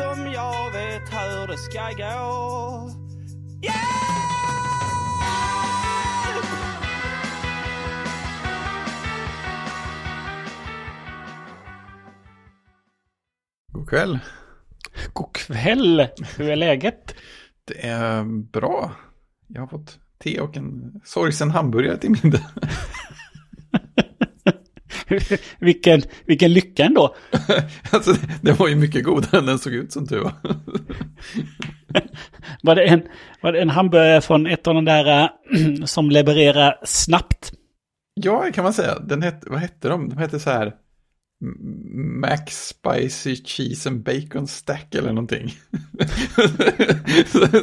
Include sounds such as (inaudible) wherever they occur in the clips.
om jag vet hur det ska gå. God kväll. God kväll! Hur är läget? Det är bra. Jag har fått te och en sorgsen hamburgare till middag. (laughs) vilken, vilken lycka ändå. (laughs) alltså, det, var ju mycket godare än den såg ut som tur var. (laughs) var, det en, var det en hamburgare från ett av de där äh, (clears throat) som levererar snabbt? Ja, kan man säga. Den hette, vad hette de? De hette så här Max Spicy Cheese and Bacon Stack eller någonting.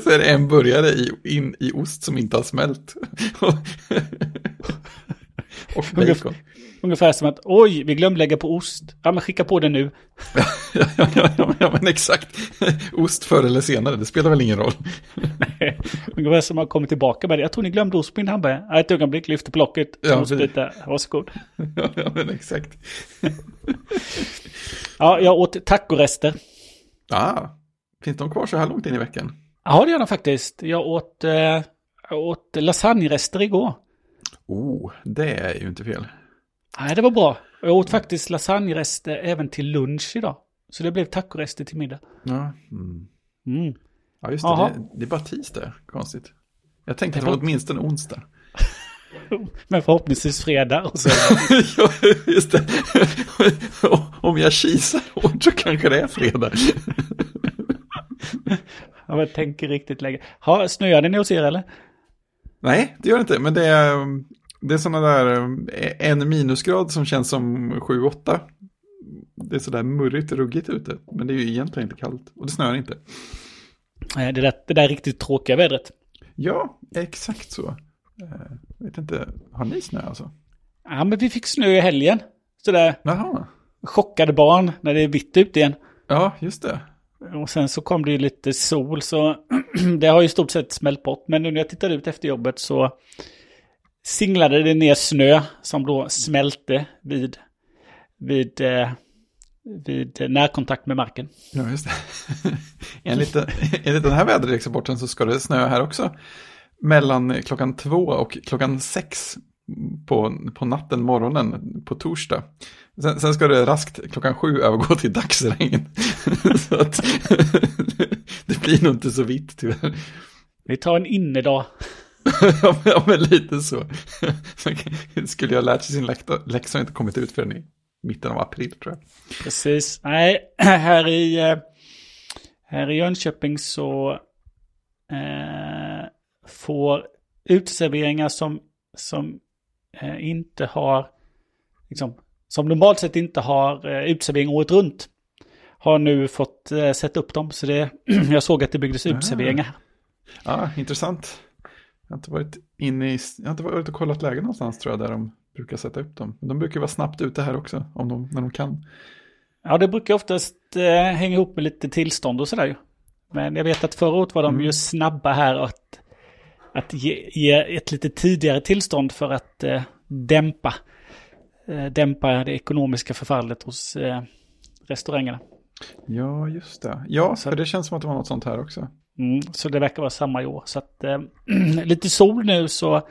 så är det en burgare i, in, i ost som inte har smält. och bacon. Ungefär som att oj, vi glömde lägga på ost. Ja, men skicka på det nu. ja, ja, ja, ja, men exakt. Ost förr eller senare, det spelar väl ingen roll. Nej, (laughs) ungefär som att komma tillbaka med det. Jag tror ni glömde ost på min hamburgare. Ett ögonblick, lyfter på locket. Ja, ost lite. Varsågod. (laughs) ja, ja, men exakt. (laughs) ja, jag åt tacorester. Ah, finns de kvar så här långt in i veckan? Ja, det gör de faktiskt. Jag åt, eh, jag åt lasagnerester igår. Oh, det är ju inte fel. Nej, det var bra. Jag åt faktiskt lasagnerester även till lunch idag. Så det blev tacorester till middag. Ja, mm. Mm. ja just det, det. Det är bara tisdag. Konstigt. Jag tänkte att det var åtminstone onsdag. (laughs) Men förhoppningsvis fredag. Och så. (laughs) ja, just det. (laughs) Om jag kisar hårt så kanske det är fredag. jag tänker riktigt länge. Ha, snöar det hos er eller? Nej, det gör det inte. Men det är, det är sådana där eh, en minusgrad som känns som 7-8. Det är sådär murrigt ruggigt ute. Men det är ju egentligen inte kallt. Och det snöar inte. Nej, det där, det där riktigt tråkiga vädret. Ja, exakt så. Jag eh, vet inte, har ni snö alltså? Ja, men vi fick snö i helgen. Sådär. Jaha. Chockade barn när det är vitt ute igen. Ja, just det. Och sen så kom det ju lite sol så (clears throat) det har ju i stort sett smält bort. Men nu när jag tittar ut efter jobbet så singlade det ner snö som då smälte vid, vid, eh, vid närkontakt med marken. Ja, just det. (laughs) enligt, enligt den här väderleksrapporten så ska det snö här också. Mellan klockan två och klockan sex på, på natten, morgonen, på torsdag. Sen, sen, ska det raskt klockan sju övergå till dagsregn. (laughs) så att (laughs) det blir nog inte så vitt tyvärr. Vi tar en innedag. (laughs) ja, men lite så. (laughs) Skulle jag lärt sig sin läxa och inte kommit ut förrän i mitten av april tror jag. Precis. Nej, (clears throat) här i, eh, här i Jönköping så eh, får uteserveringar som, som eh, inte har, liksom, som normalt sett inte har eh, uteservering året runt, har nu fått eh, sätta upp dem. Så det, (clears throat) jag såg att det byggdes uteserveringar. Ja, intressant. Jag har inte varit inne i, jag har inte varit och kollat lägen någonstans tror jag där de brukar sätta upp dem. De brukar vara snabbt ute här också, om de, när de kan. Ja, det brukar oftast eh, hänga ihop med lite tillstånd och sådär ju. Men jag vet att förra året var de mm. ju snabba här att, att ge, ge, ett lite tidigare tillstånd för att eh, dämpa, eh, dämpa det ekonomiska förfallet hos eh, restaurangerna. Ja, just det. Ja, så, för det känns som att det var något sånt här också. Mm, så det verkar vara samma i år. Så att eh, (clears throat) lite sol nu så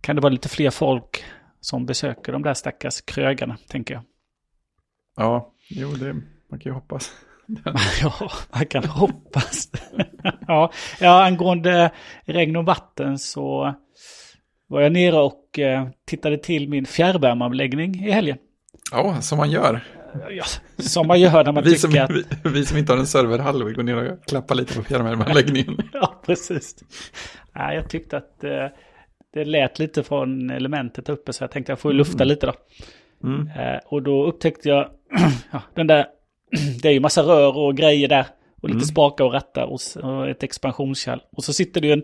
kan det vara lite fler folk som besöker de där stackars krögarna, tänker jag. Ja, jo, det, man kan ju hoppas. (laughs) ja, man kan hoppas. (laughs) ja, ja, angående regn och vatten så var jag nere och eh, tittade till min fjärrvärmeanläggning i helgen. Ja, som man gör. Ja, som man gör när man vi tycker som, att... Vi, vi, som inte har en serverhall vill gå ner och klappa lite på fjärrvärmeanläggningen. (laughs) ja, precis. Ja, jag tyckte att eh, det lät lite från elementet uppe så jag tänkte att jag får lufta mm. lite då. Mm. Eh, och då upptäckte jag, (clears throat) ja, den där, (clears throat) det är ju massa rör och grejer där. Och lite mm. spaka och ratta och, och ett expansionskärl. Och så sitter det ju en,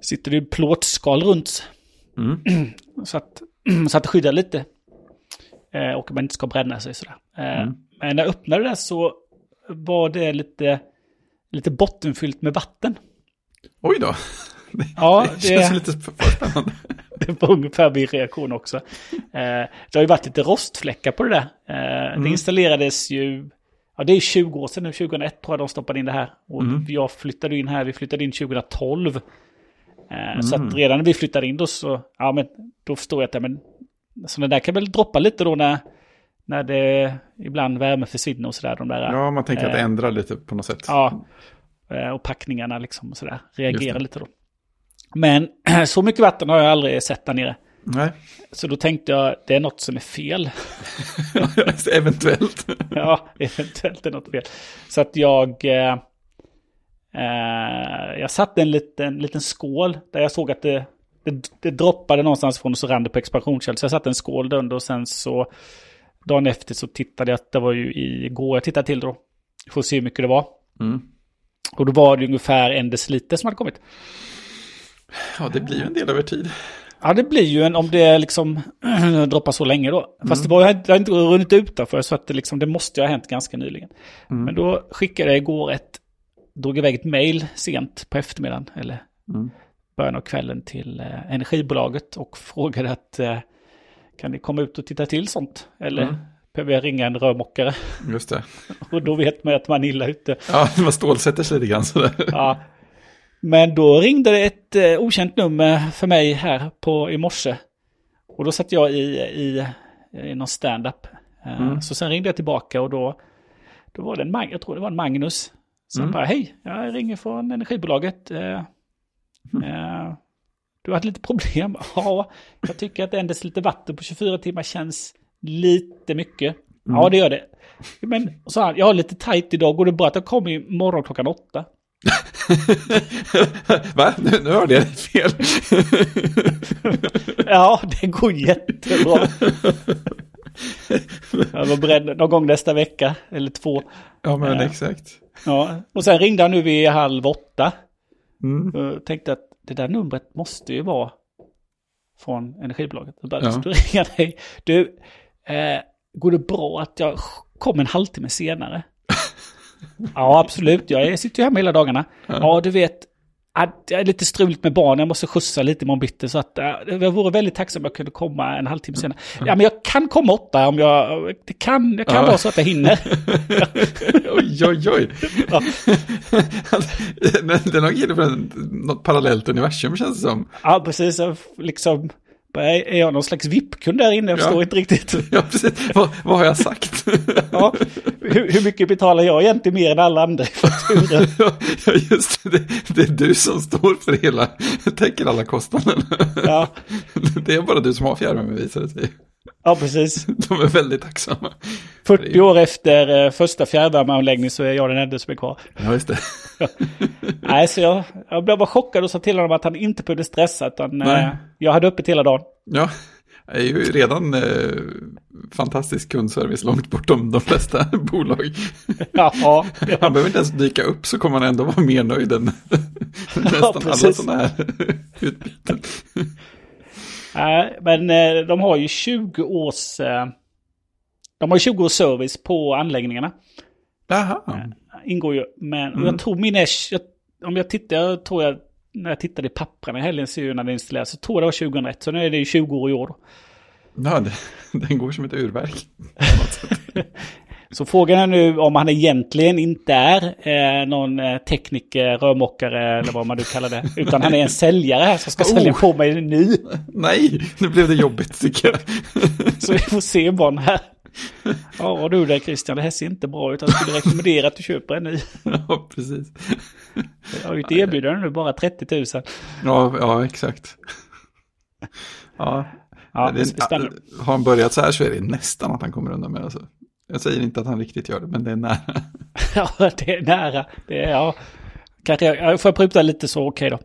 sitter det en plåtskal runt. Mm. (clears throat) så, att, så att det skyddar lite. Eh, och man inte ska bränna sig sådär. Eh, mm. Men när jag öppnade det så var det lite, lite bottenfyllt med vatten. Oj då. Det, (laughs) ja, det känns det, lite spännande. (laughs) det var ungefär min reaktion också. Eh, det har ju varit lite rostfläckar på det där. Mm. Det installerades ju ja det är 20 år sedan nu, 2001 tror jag de stoppade in det här. Och Mm. jag flyttade in här, vi flyttade in 2012. Eh, Så Mm. att redan när vi flyttade in då så, ja men då förstår jag att, ja, men sådana där kan väl droppa lite då när, när det ibland värme försvinner och sådär. De där, Ja, man tänker att Eh, ändrar lite på något sätt. Ja, eh, och packningarna liksom och sådär. Det. lite då. Men (clears throat) så mycket vatten har jag aldrig sett där nere. Nej, Så då tänkte jag, det är något som är fel. (laughs) eventuellt. (laughs) ja, eventuellt är något fel. Så att jag... Eh, eh, jag satte en liten, liten skål där jag såg att det, det, det droppade någonstans från och så rann det på expansionskäll. Så jag satte en skål där under och sen så... Dagen efter så tittade jag, det var ju igår jag tittade till då. Får se hur mycket det var. Mm. Och då var det ungefär en deciliter som hade kommit. Ja, det blir ju en del över tid. Ja, det blir ju en om det liksom (clears throat) droppar så länge då. Fast det, var, det har inte runnit utanför så att det, liksom, det måste ju ha hänt ganska nyligen. Men då skickade jag igår ett, drog iväg ett mail sent på eftermiddagen, eller Mm. Början av kvällen till eh, energibolaget och (laughs) frågade att eh, kan ni komma ut och titta till sånt? Eller Mm. behöver jag ringa en rörmokare? (laughs) Just det. (laughs) Och då vet man att man är illa ute. Ja, man stålsätter sig lite grann sådär. Ja. Men då ringde det ett eh, okänt nummer för mig här på, i morse. Och då satt jag i, i, i någon stand-up. Eh, Mm. Så sen ringde jag tillbaka och då, då var det en, Mag- jag tror det var en Magnus. Som Mm. bara, hej, jag ringer från energibolaget. Eh, (laughs) Mm. eh, du har haft lite problem. (laughs) Ja, jag tycker att en deciliter vatten på 24 timmar känns lite mycket. Mm. Ja, det gör det. Men så han, jag har lite tajt idag, går det bra att jag kommer imorgon klockan åtta? (laughs) Va? Nu, nu hörde jag fel. Ja, det går jättebra. Jag var beredd någon gång nästa vecka, eller två. Ja, men Ja. exakt. Ja. Och sen ringde han nu vid halv åtta. Mm. Och tänkte att det där numret måste ju vara från energibolaget. Och bara, Ja. Jag dig. Du, eh, går det bra att jag kommer en halvtimme senare? (laughs) ja, absolut. Jag sitter ju hemma hela dagarna. Ja, du vet. Att Jag är lite struligt med barn, jag måste skjutsa lite imorgon bitti. Så att, eh, jag vore väldigt tacksam om jag kunde komma en halvtimme senare. Ja, men jag kan komma åtta om jag... Det kan, jag kan Ja. vara så att jag hinner. (laughs) oj, oj, oj. Ja. (laughs) Men det är nog inne på en- något parallellt universum känns det som. Ja, precis. Liksom, är är jag någon slags VIP-kund där inne? Jag Ja. förstår inte riktigt. (laughs) Ja, precis. Vad, vad har jag sagt? (laughs) Ja, hur, hur mycket betalar jag egentligen mer än alla andra i fakturan? (laughs) Ja, just det. Det är du som står för hela, täcker alla kostnader. Ja, Det är bara du som har fjärrvärme visar det sig. Ja, precis. (laughs) De är väldigt tacksamma. 40 år efter eh, första fjärrvärmeanläggning så är jag den enda som är kvar. Ja, just det. (laughs) Nej, så jag, jag blev bara chockad och sa till honom att han inte behövde stressa. Utan Nej. eh, jag hade öppet hela dagen. Ja, det är ju redan eh, fantastisk kundservice långt bortom de flesta (laughs) bolag. Ja, ja, Han behöver inte ens dyka upp så kommer han ändå vara mer nöjd än nästan alla precis. sådana här utbyten. Nej, men eh, de har ju 20 års... Eh, de har ju 20 års service på anläggningarna. Jaha, Ingår ju. Men Mm. jag tror min är... Om jag tittar, jag tror jag... När jag tittade i papperna i helgen ser när det installerades. Så tror jag det var 2001. Så nu är det ju 20 år i år. ja, det, (laughs) den går som ett urverk. (laughs) Så frågan är nu om han egentligen inte är eh, någon eh, tekniker, rörmokare eller vad man nu kallar det. (laughs) Utan han är en säljare här som ska sälja Oh. på mig ny. Nej, nu blev det jobbigt tycker jag. (laughs) Så vi får se imorgon här. Ja du där Christian, det här ser inte bra ut. Jag skulle rekommendera att du köper en ny. (laughs) Ja, precis. Jag har ju ett erbjudande nu, bara 30 000. Ja, ja exakt. Ja, Ja, det, har han börjat så här så är det nästan att han kommer undan med det. Alltså. Jag säger inte att han riktigt gör det, men det är nära. (laughs) Ja, det är nära. Det är, ja. Kanske jag, jag får pruta lite så okej då.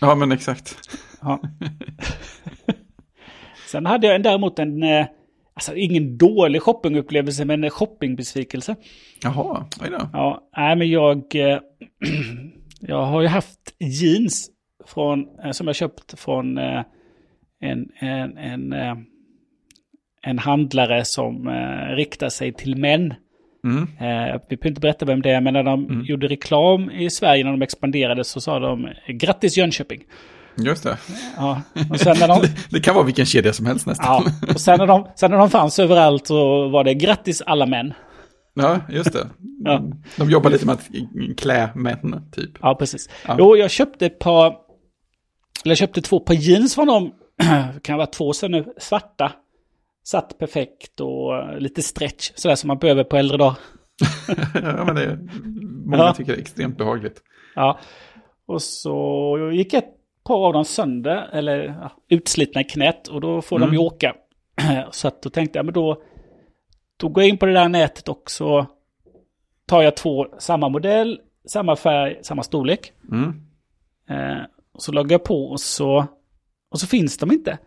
Ja, men exakt. Ja. Sen hade jag en- däremot en, eh, alltså ingen dålig shoppingupplevelse, men en shoppingbesvikelse. Jaha, oj då. Ja, nej men jag, eh, (clears throat) jag har ju haft jeans från, eh, som jag köpt från en, en, en, en handlare som eh, riktar sig till män. Mm. Eh, vi behöver inte berätta vem det är, men när de gjorde reklam i Sverige när de expanderade så sa de grattis Jönköping. Just det. Ja, och sen när de, (laughs) det. Kan vara vilken kedja som helst nästan. ja, och sen när de, sen när de fanns överallt så var det grattis alla män. Ja, just det. Ja. De jobbar lite med att klä män, typ. Ja, precis. Ja. Jo, jag köpte ett par, eller jag köpte två par jeans från dem, (clears throat) kan vara två sedan nu, svarta. Satt perfekt och lite stretch, sådär som man behöver på äldre dagar. (laughs) ja, men det, många Ja. tycker det är extremt behagligt. Ja, och så gick ett par av dem sönder, eller ja, utslitna i knät, och då får Mm. de ju åka. (clears throat) Så att då tänkte jag, men då, då går jag in på det där nätet och så tar jag två, samma modell, samma färg, samma storlek. Mm. Eh, och så loggar jag på och så, och så finns de inte.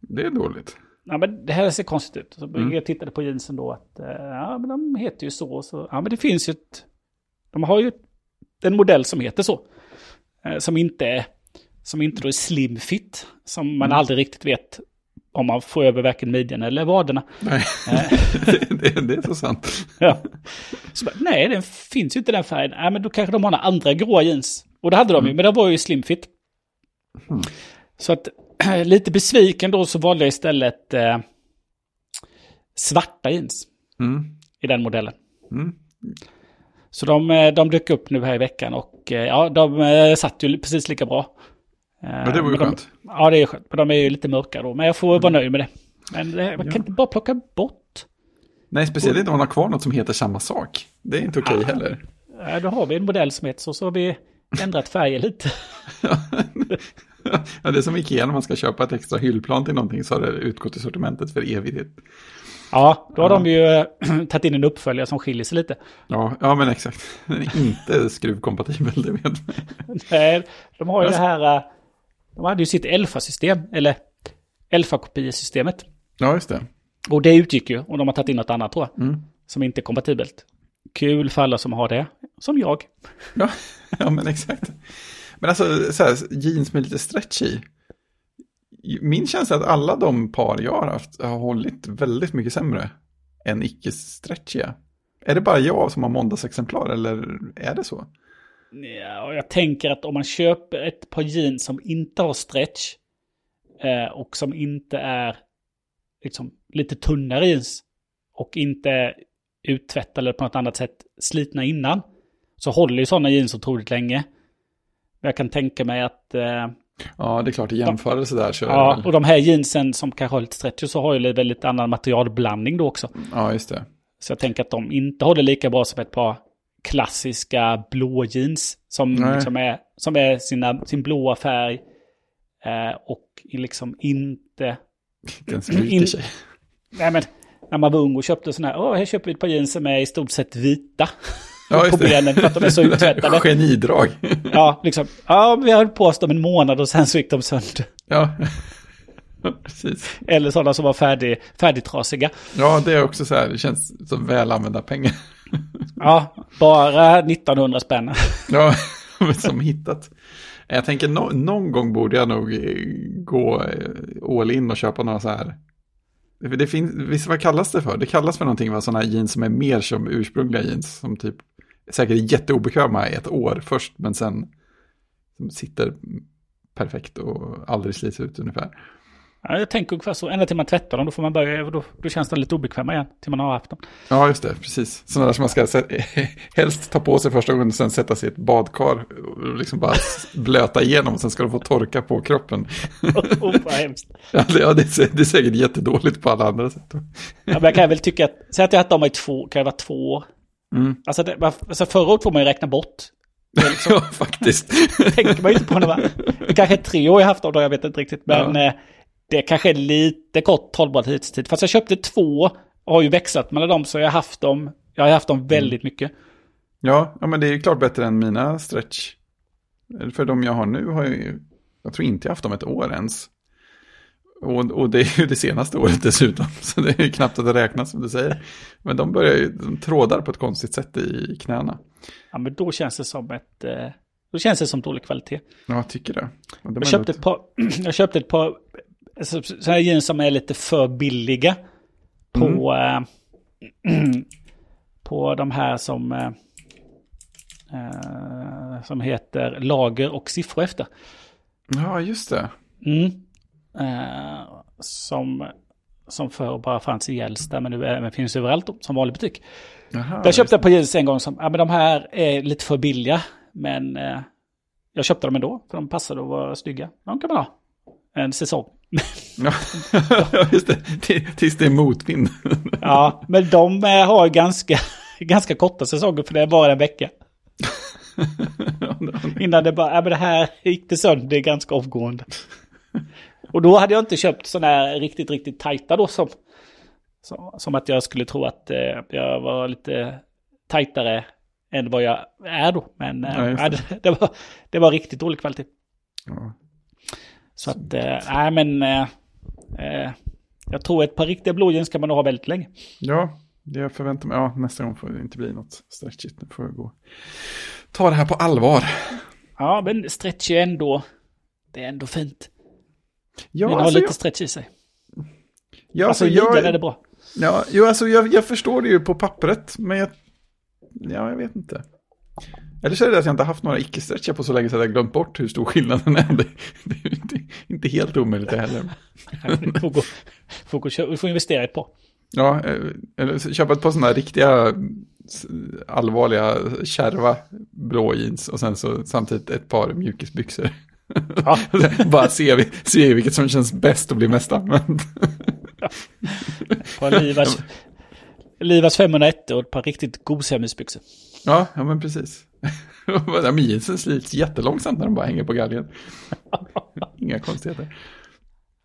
Det är dåligt. Ja, men det här ser konstigt ut. Så Mm. jag tittade på jeansen då att eh, ja, men de heter ju så. så. Ja, men det finns ju ett... De har ju en modell som heter så. Eh, som inte som inte då är slim fit. Som man Mm. aldrig riktigt vet om man får över varken midjan eller vaderna. Nej, Eh, (laughs) det, det, är så sant. ja. så, nej, den finns ju inte den färgen. Nej, men då kanske de har några andra gråa jeans. Och det hade de ju, men det var ju slim fit. Mm. Så att (clears throat) lite besviken då så valde jag istället eh, svarta jeans Mm. i den modellen. Mm. Så de, eh, de dök upp nu här i veckan och eh, ja, de eh, satt ju precis lika bra. Men det var ju de, skönt. Ja, det är skönt. Men de är ju lite mörka då. Men jag får vara nöjd med det. Men man Ja. kan inte bara plocka bort. Nej, speciellt inte om man har kvar något som heter samma sak. Det är inte okej Ah. heller. Eh, Då har vi en modell som heter så, så har vi ändrat färger lite. (laughs) (laughs) (laughs) ja, det är som Ikea när man ska köpa ett extra hyllplan till någonting så har det utgått i sortimentet för evighet. Ja, då har Ja. de ju eh, (clears throat) tagit in en uppföljare som skiljer sig lite. Ja, ja men exakt. (laughs) Den är inte skruvkompatibel, det vet man. (laughs) Nej, de har ju det här... eh, De hade ju sitt Elfa-system, eller Elfa-kopiesystemet. Ja, just det. Och det utgick ju, och de har tagit in något annat tror jag. Mm. Som inte är kompatibelt. Kul för alla som har det, som jag. Ja, ja, men exakt. Men alltså, så här, jeans med lite stretch i. Min känsla är att alla de par jag har haft har hållit väldigt mycket sämre än icke-stretchiga. Är det bara jag som har måndagsexemplar eller är det så? Ja, och jag tänker att om man köper ett par jeans som inte har stretch eh, och som inte är liksom lite tunnare jeans och inte uttvättade eller på något annat sätt slitna innan så håller ju sådana jeans otroligt länge. Men jag kan tänka mig att eh, Ja, det är klart i jämförelse där så ja, väl. och de här jeansen som kanske har lite stretch så har ju väldigt annan materialblandning då också. Ja, just det. Så jag tänker att de inte håller lika bra som ett par klassiska blå jeans. Som, liksom är, som är sina, sin blåa färg. Eh, och liksom inte... Smiter In- sig. Nej men, när man var ung och köpte sådana här, åh här köper vi ett par jeans som är i stort sett vita. Ja, på benen för att de är så uttvättade. (laughs) Genidrag. Ja, liksom, ja vi höll på oss dem en månad och sen så gick de sönder. Ja, (laughs) precis. Eller sådana som var färdig, färdigtrasiga. Ja, det är också så här, det känns som väl använda pengar. (laughs) Ja, bara 1900 spänn. Ja, som hittat. Jag tänker no någon gång borde jag nog gå eh, all in och köpa några så här. Det finns, visst vad kallas det för? Det kallas för någonting, va? sådana här jeans som är mer som ursprungliga jeans. Som typ säkert jätteobekväma i ett år först, men sen som sitter perfekt och aldrig slits ut ungefär. Ja, jag tänker ungefär så. Ända till man tvättar dem, då får man börja, då, då känns de lite obekväma igen. Till man har haft dem. Ja, just det, precis. Sådana där som man ska (laughs) helst ta på sig första gången och sen sätta sig i ett badkar och liksom bara blöta igenom och sen ska de få torka på kroppen. (laughs) oh, vad hemskt. (laughs) Ja, det, ja, det, är, sä- det är säkert jättedåligt på alla andra sätt. Ja, men jag kan väl tycka att, säg att jag har haft dem i två, kan det vara två år? Mm. Alltså, det, alltså året får man ju räkna bort. (laughs) Det liksom, Ja, faktiskt. (laughs) tänker man ju inte på när man, det kanske tre år jag haft dem då, jag vet inte riktigt. Men Ja. eh, det kanske är lite kort hållbarhetstid. Fast jag köpte två och har ju växlat mellan dem så jag har haft dem, jag har haft dem väldigt mycket. Ja, ja, men det är ju klart bättre än mina stretch. För de jag har nu har jag ju, jag tror inte jag haft dem ett år ens. Och, och det är ju det senaste året dessutom, (laughs) så det är ju knappt att det räknas som du säger. Men de börjar ju, de trådar på ett konstigt sätt i knäna. Ja, men då känns det som ett, eh, då känns det som dålig kvalitet. Ja, jag tycker det. Och de (clears throat) Jag köpte, ett par, jag köpte ett par så- så här jeans som är lite för billiga. På, eh, (clears throat) på de här som, eh, som heter lager och siffror efter. Ja, just det. Mm. Eh, som, som förr bara fanns i Gällstad men nu även finns överallt som vanlig butik. Jaha, Där köpte jag på jeans en gång som, ja men de här är lite för billiga. Men eh, jag köpte dem ändå för de passade och var snygga. De kan man ha. En säsong. Ja, (laughs) just det. Tills det är motvind. Ja, men de eh, har ganska, ganska korta säsonger för det är bara en vecka. (laughs) Innan det bara, ja men det här gick det sönder ganska omgående. Och då hade jag inte köpt sådana här riktigt, riktigt tajta då som, som, som att jag skulle tro att eh, jag var lite tajtare än vad jag är då. Men eh, Ja, det, (laughs) det, var, det var riktigt dålig kvalitet. Ja. Så att, eh, nej men, eh, eh, jag tror ett par riktiga blå jeans kan man nog ha väldigt länge. Ja, det jag förväntar mig. Ja, nästa gång får det inte bli något stretchigt. Nu får jag gå. Ta det här på allvar. Ja, men stretch är ändå, det är ändå fint. Ja, har alltså, lite jag, stretch i sig. ja, Alltså, alltså, jag, är det bra. ja, jo, alltså jag, jag förstår det ju på pappret, men jag, ja, jag vet inte. Eller så är det att jag inte haft några icke-stretchar på så länge så att jag glömt bort hur stor skillnaden är. (laughs) Det, det är inte, inte helt omöjligt det heller. (laughs) Du får, gå, får, gå, kö- du får investera i ett par. Ja, eh, eller köpa ett par sådana riktiga allvarliga kärva blå jeans och sen så samtidigt ett par mjukisbyxor. Ja. (laughs) Bara se, se vilket som känns bäst och blir mest använt. Par Livas, Livas 501 och ett par riktigt gosiga mysbyxor. Ja, ja men precis. (laughs) Men jeansen slits jättelångsamt när de bara hänger på galgen. Inga konstigheter.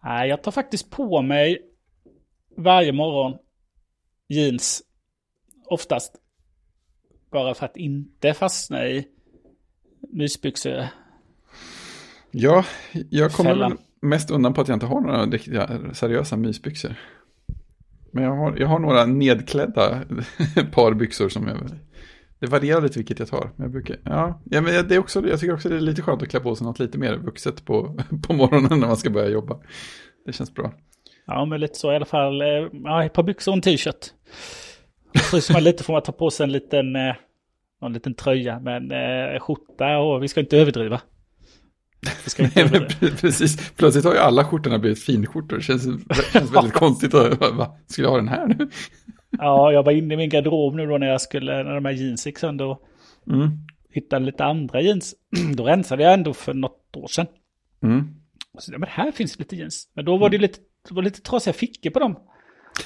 Nej, jag tar faktiskt på mig varje morgon jeans. Oftast. Bara för att inte fastna i mysbyxor. Ja, jag kommer Fällan. väl mest undan på att jag inte har några riktiga seriösa mysbyxor. Men jag har, jag har några nedklädda (laughs) par byxor som jag... Det varierar lite vilket jag tar. Men jag brukar, ja, ja men det är också, jag tycker också det är lite skönt att klä på sig något lite mer vuxet på, (laughs) på morgonen när man ska börja jobba. Det känns bra. Ja, men lite så i alla fall. Eh, Ja, ett par byxor och en t-shirt. Fryser man lite får man ta på sig en liten, eh, någon liten tröja. Men eh, skjorta och vi ska inte överdriva. Nej, men Precis, plötsligt har ju alla skjortorna blivit finskjortor. Det känns, det känns väldigt (laughs) konstigt. Att, va, skulle jag ha den här nu? Ja, jag var inne i min garderob nu då när jag skulle, när de här jeans gick sönder och Mm. hittade lite andra jeans. (clears throat) Då rensade jag ändå för något år sedan. Mm. Så, men här finns lite jeans. Men då var det lite, det var lite trasiga fickor på dem.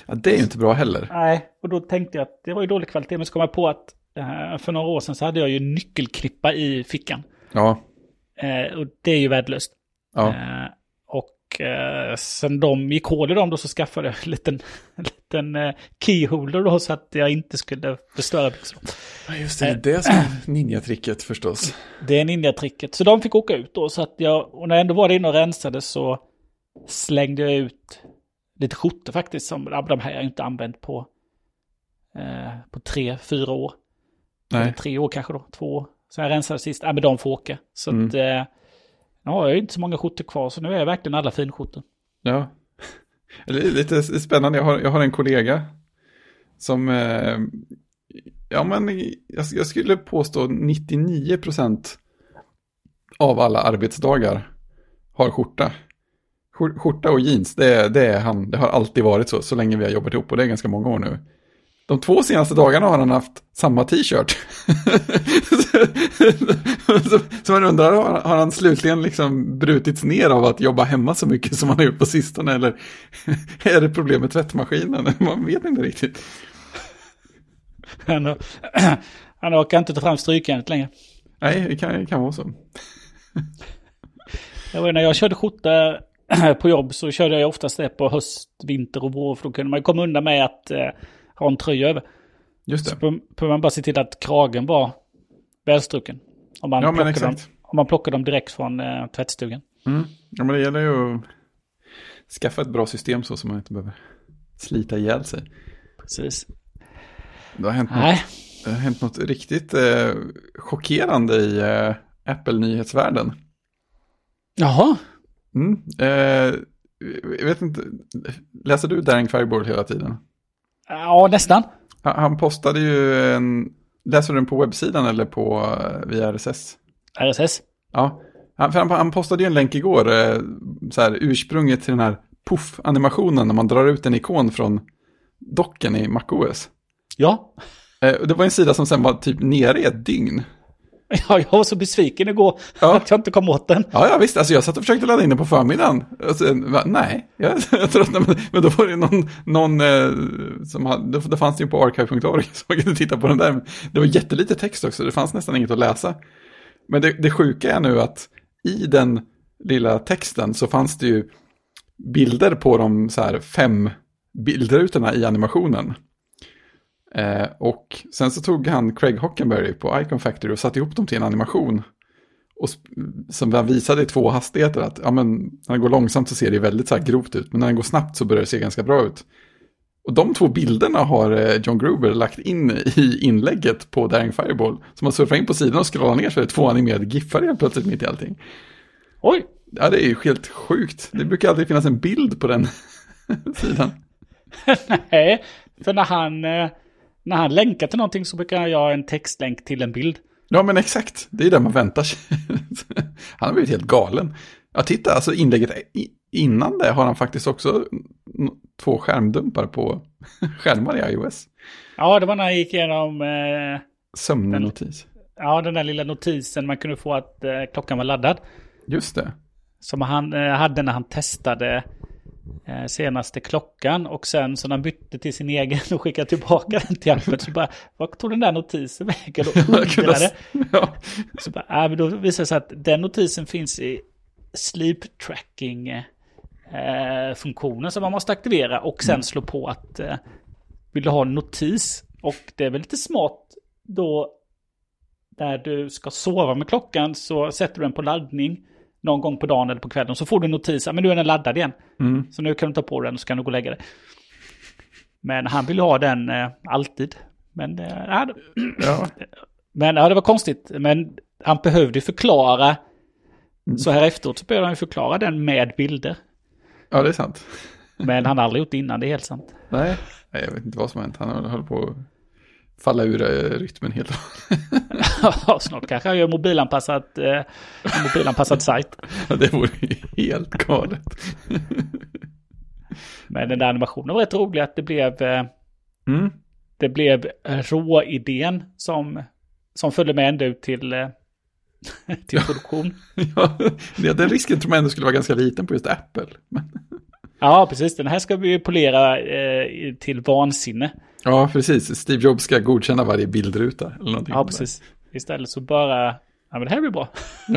Ja, det är ju inte bra heller. Nej, och då tänkte jag att det var ju dålig kvalitet. Men så kom jag på att eh, för några år sedan så hade jag ju nyckelklippa i fickan. Ja, Eh, och det är ju värdelöst. ja. Eh, och eh, sen de gick hål i dem då så skaffade jag en liten, (laughs) en liten eh, keyholder då så att jag inte skulle förstöra byxorna. Ja, just det. Det är det som är (clears throat) ninjatricket förstås. Det är ninja-tricket. Så de fick åka ut då. Så att jag, och när jag ändå var inne och rensade så slängde jag ut lite skjortor faktiskt. Som, de här har jag inte använt på, eh, på tre, fyra år. Eller Nej. tre år kanske då, två år. Så jag rensade sist, ja men de får åka. Så Mm. att, eh, nu har jag ju inte så många skjortor kvar så nu är jag verkligen alla finskjortor. Ja. (laughs) Lite spännande. Jag har, jag har en kollega som, eh, ja men jag, jag skulle påstå 99% av alla arbetsdagar har skjorta. Skjor- Skjorta och jeans, det, det är han. Det har alltid varit så, så länge vi har jobbat ihop och det är ganska många år nu. De två senaste dagarna har han haft samma t-shirt. (laughs) så, man undrar, har, han slutligen liksom brutits ner av att jobba hemma så mycket som han har gjort på sistone? Eller (laughs) är det problem med tvättmaskinen? (laughs) Man vet inte riktigt. (clears throat) Han, orkar inte ta fram strykjärnet längre. Nej, det kan, det kan vara så. Jag var, när jag körde skjorta (clears throat) på jobb så körde jag oftast det på höst, vinter och vår. För då kunde man komma undan med att eh, ha en tröja över. Just Så det. behöver man bara se till att kragen var välstruken. Om man, Ja, plockar, dem, om man plockar dem direkt från eh, tvättstugan. Mm. Ja, men det gäller ju att skaffa ett bra system så som man inte behöver slita ihjäl sig. Precis. Det har hänt något Nej, Det har hänt något riktigt eh, chockerande i eh, Apple-nyhetsvärlden. jaha. Mm. Eh, jag vet inte, läser du Darren Fireboard hela tiden? Ja, nästan. Han, postade ju en, läser du den på webbsidan eller på eh, via RSS? RSS. Ja, han, för han, han postade ju en länk igår, eh, så här, ursprunget till den här puff-animationen när man drar ut en ikon från docken i MacOS. Ja. Eh, det var en sida som sen var typ nere i ett dygn. (laughs) Ja, jag var så besviken igår Ja. att jag inte kom åt den. Ja, ja visst, alltså jag satt och försökte ladda in den på förmiddagen. Va, nej, jag, (laughs) jag tröttnade, men, men då var det någon, någon eh, som hade, då fanns det ju på archive.org så (laughs) man kunde titta på den där. Det var jättelite text också, det fanns nästan inget att läsa. Men det, det sjuka är nu att i den lilla texten så fanns det ju bilder på de så här fem bildrutorna i animationen. Eh, och sen så tog han Craig Hockenberry på Icon Factory och satte ihop dem till en animation. Och som han visade i två hastigheter att ja, men, när den går långsamt så ser det väldigt så grovt ut. Men när den går snabbt så börjar det se ganska bra ut. Och de två bilderna har eh, John Gruber lagt in i inlägget på Daring Fireball. Så man surfar in på sidan och scrollar ner så är det två animerade giffar helt plötsligt mitt i allting. Oj, Ja, det är ju helt sjukt. Det brukar aldrig finnas en bild på den (laughs) sidan. (laughs) nej. För när han, eh, när han länkar till någonting så brukar han göra en textlänk till en bild. Ja, men exakt. Det är det man väntar sig. (laughs) Han har blivit helt galen. Ja, titta, alltså inlägget innan det har han faktiskt också två skärmdumpar på (laughs) skärmar i iOS. Ja, det var när han gick igenom eh, Sömnnotis. ja, den där lilla notisen man kunde få att eh, klockan var laddad. Just det. Som han eh, hade när han testade senaste klockan. Och sen så när han bytte till sin egen och skickade tillbaka den till appen. Så bara, vad tog den där notisen vägen? Och (laughs) undrade. Ja, Så bara, äh, men då visade det sig att den notisen finns i sleep tracking eh, funktionen som man måste aktivera och sen slå på att eh, vill du ha en notis och det är väl lite smart då där du ska sova med klockan så sätter du den på laddning någon gång på dagen eller på kvällen så får du en notis, men nu är den laddad igen. Mm. Så nu kan du ta på den och så kan du gå och lägga dig. Men han vill ha den eh, alltid. Men, eh, ja, (clears throat) men ja, det var konstigt. Men han behövde förklara. Så här efteråt så behövde han ju förklara den med bilder. ja, det är sant. Men han har aldrig gjort det innan, det är helt sant. Nej, jag vet inte vad som har hänt. Han håller på falla ur eh, rytmen helt (laughs) och hållet. Snart kanske han gör mobilanpassat, eh, en mobilanpassad sajt. (laughs) Det vore ju helt galet. Men den där animationen var rätt rolig att det blev, eh, Mm. det blev råidén som, som följde med ända ut till, eh, (laughs) till produktion. Ja, den risken tror man ändå skulle vara ganska liten på just Apple. Ja, precis. Den här ska vi polera eh, till vansinne. Ja, precis. Steve Jobs ska godkänna varje bildruta. Eller någonting Ja, sånt där. precis. Istället så bara, ja men det här blir bra. (laughs)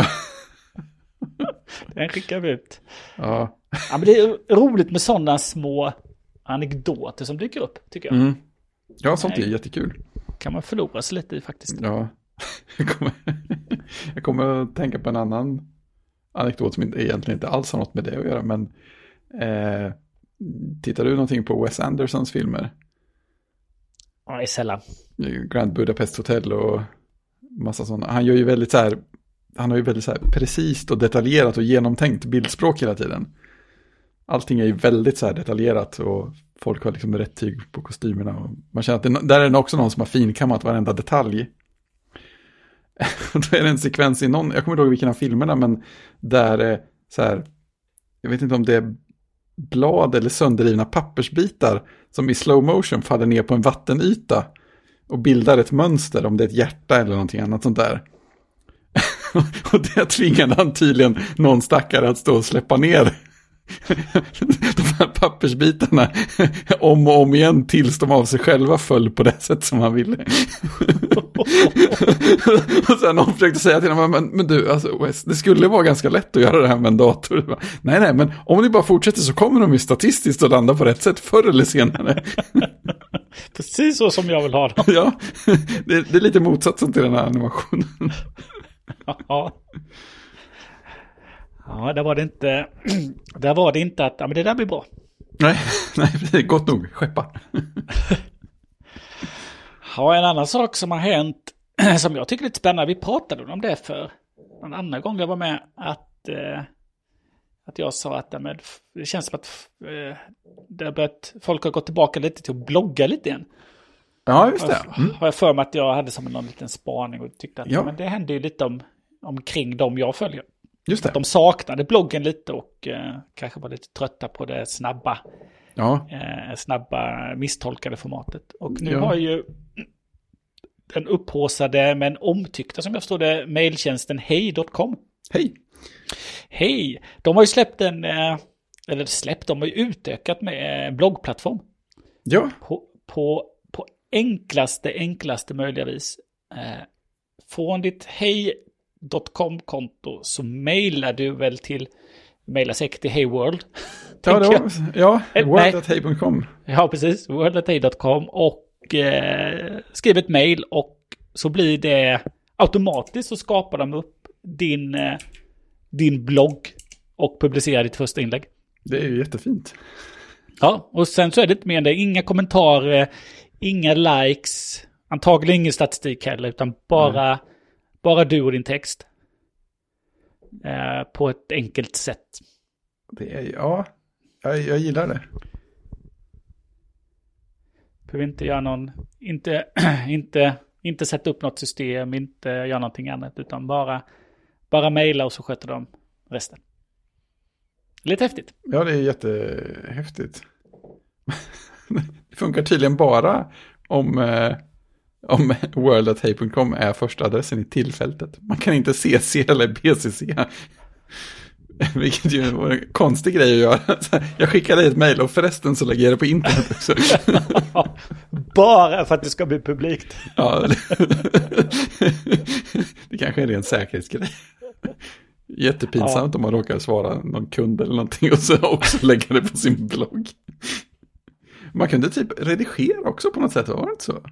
Den skickar vi ut. Ja. Ja, men det är roligt med sådana små anekdoter som dyker upp, tycker jag. Mm. ja, sånt är Nej. jättekul. Kan man förlora sig lite i faktiskt. Ja. (laughs) Jag kommer, (laughs) jag kommer att tänka på en annan anekdot som egentligen inte alls har något med det att göra. Men eh, tittar du någonting på Wes Andersons filmer? Nej, sällan. Grand Budapest Hotel och massa sådana. Han gör ju väldigt så här, han har ju väldigt så här precis och detaljerat och genomtänkt bildspråk hela tiden. Allting är ju väldigt så här detaljerat och folk har liksom rätt tyg på kostymerna. Och man känner att det, där är det också någon som har finkammat varenda detalj. (laughs) Då är det en sekvens i någon, jag kommer inte ihåg vilken av filmerna, men där är så här, jag vet inte om det är blad eller sönderrivna pappersbitar som i slow motion faller ner på en vattenyta och bildar ett mönster, om det är ett hjärta eller någonting annat sånt där. (laughs) och det tvingade han tydligen någon stackare att stå och släppa ner (laughs) de här pappersbitarna om och om igen tills de av sig själva föll på det sätt som han ville. (laughs) (laughs) och sen någon försökte säga till honom, men, men du, alltså, Wes, det skulle vara ganska lätt att göra det här med en dator. Nej, nej, men om ni bara fortsätter så kommer de ju statistiskt att landa på rätt sätt förr eller senare. (laughs) Precis så som jag vill ha dem. (laughs) ja, det, det är lite motsatsen till den här animationen. Ja. Ja, där var det inte, (clears throat) där var det inte att, ja men det där blir bra. nej, nej, det är gott nog, skeppa. Ja, en annan sak som har hänt, (clears throat) som jag tycker är lite spännande, vi pratade om det för en annan gång jag var med, att, eh, att jag sa att f- det känns som att eh, det har börjat, folk har gått tillbaka lite till att blogga lite igen. Ja, just det. Mm. Har jag för mig att jag hade som någon liten spaning och tyckte att Ja. ja. men det hände ju lite om, omkring dem jag följer. Just det. Att de saknade bloggen lite och eh, kanske var lite trötta på det snabba, Ja, eh, snabba misstolkade formatet. Och nu Ja. har ju den upphåsade men omtyckta som jag förstår det mejltjänsten hej.com. hej. Hej! De har ju släppt en, eh, eller släppt, de har ju utökat med en bloggplattform. Ja, På, på, på enklaste, enklaste möjliga vis. Eh, från ditt hej.com-konto så mailar du väl till, mailar säkert till heyworld. (laughs) ja, ja Eh, nej. world.hej.com. Ja, precis. World.hej.com och eh, skriv ett mail och så blir det automatiskt så skapar de upp din, eh, din blogg och publicerar ditt första inlägg. Det är ju jättefint. Ja, och sen så är det inte mer än det. Inga kommentarer, inga likes, antagligen ingen statistik heller, utan bara, bara du och din text. Eh, på ett enkelt sätt. Det är, ja, jag, jag gillar det. Behöver inte göra någon, inte, (clears throat) inte, inte sätta upp något system, inte göra någonting annat, utan bara, bara mejla och så sköter de resten. Lite häftigt. Ja, det är jättehäftigt. (laughs) Det funkar tydligen bara om, eh, om (laughs) world.hey.com är första adressen i tillfältet. Man kan inte CC eller BCC. (laughs) Vilket ju var en konstig grej att göra. Jag skickar dig ett mejl och förresten så lägger jag det på internet också. (laughs) bara för att det ska bli publikt. Ja, (laughs) det, kanske är en ren säkerhetsgrej. Jättepinsamt om man råkar svara någon kund eller någonting och så också lägga det på sin blogg. Man kunde typ redigera också på något sätt, var det inte så?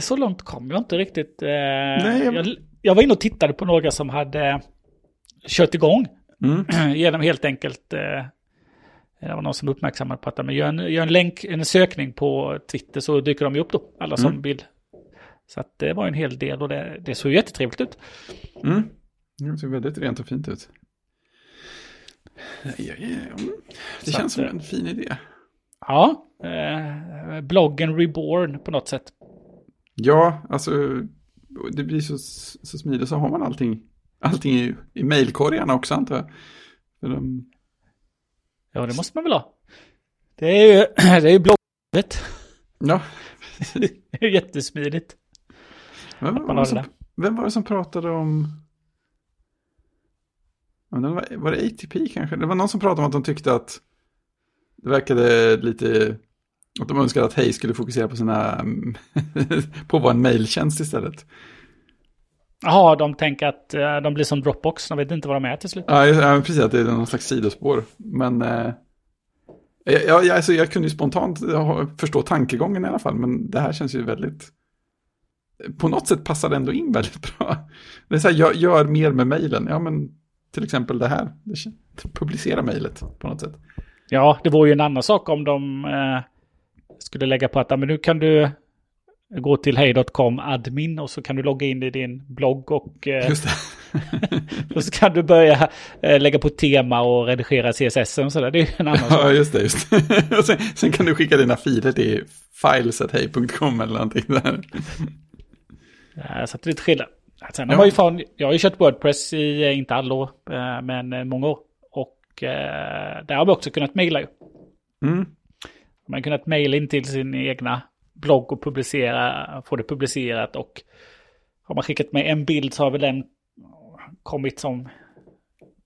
Så långt kom jag inte riktigt. Eh, Nej, jag- jag... Jag, var inne och tittade på några som hade kört igång. Mm. (clears throat) Genom helt enkelt, eh, det var någon som uppmärksammade på att men gör, en, gör en länk, en sökning på Twitter så dyker de ju upp då, alla som Mm. vill. Så att det var en hel del och det, det såg jättetrevligt ut. Mm. Det ser väldigt rent och fint ut. Mm. Det känns att, som eh, en fin idé. Ja, eh, bloggen Reborn på något sätt. Ja, alltså det blir så, så smidigt så har man allting, allting i, i mejlkorgarna också antar jag. De, Ja, det måste man väl ha. Det är ju, (clears throat) det är ju blogget. ja, (laughs) Det är jättesmidigt. vem, var det som, vem var det som pratade om... Var, var det ATP kanske? Det var någon som pratade om att de tyckte att det verkade lite... Att de önskade att Hej skulle fokusera på sina... (laughs) på att vara en mejltjänst istället. Jaha, de tänker att eh, de blir som Dropbox. De vet inte vad de är till slut. Ja, precis. Att det är någon slags sidospår. Men... Eh, ja, ja, alltså, jag kunde ju spontant förstå tankegången i alla fall. Men det här känns ju väldigt... På något sätt passar det ändå in väldigt (laughs) bra. Det är så här, jag gör mer med mejlen. Ja, men till exempel det här. Publicera mejlet på något sätt. Ja, det vore ju en annan sak om de eh, skulle lägga på att men nu kan du gå till hej.com admin och så kan du logga in i din blogg och eh, Just det. (laughs) och så kan du börja eh, lägga på tema och redigera CSS och sådär. Det är en annan (laughs) sak. Ja, just det. Just det. (laughs) Och sen, sen kan du skicka dina filer till files.hej.com eller någonting där. Så att det är lite skillnad. Sen har Ja. man ju fan, jag har ju kört Wordpress i, eh, inte alla år, men många år. Och där har vi också kunnat mejla ju. Mm. Man har kunnat mejla in till sin egna blogg och publicera, få det publicerat och har man skickat med en bild så har väl den kommit som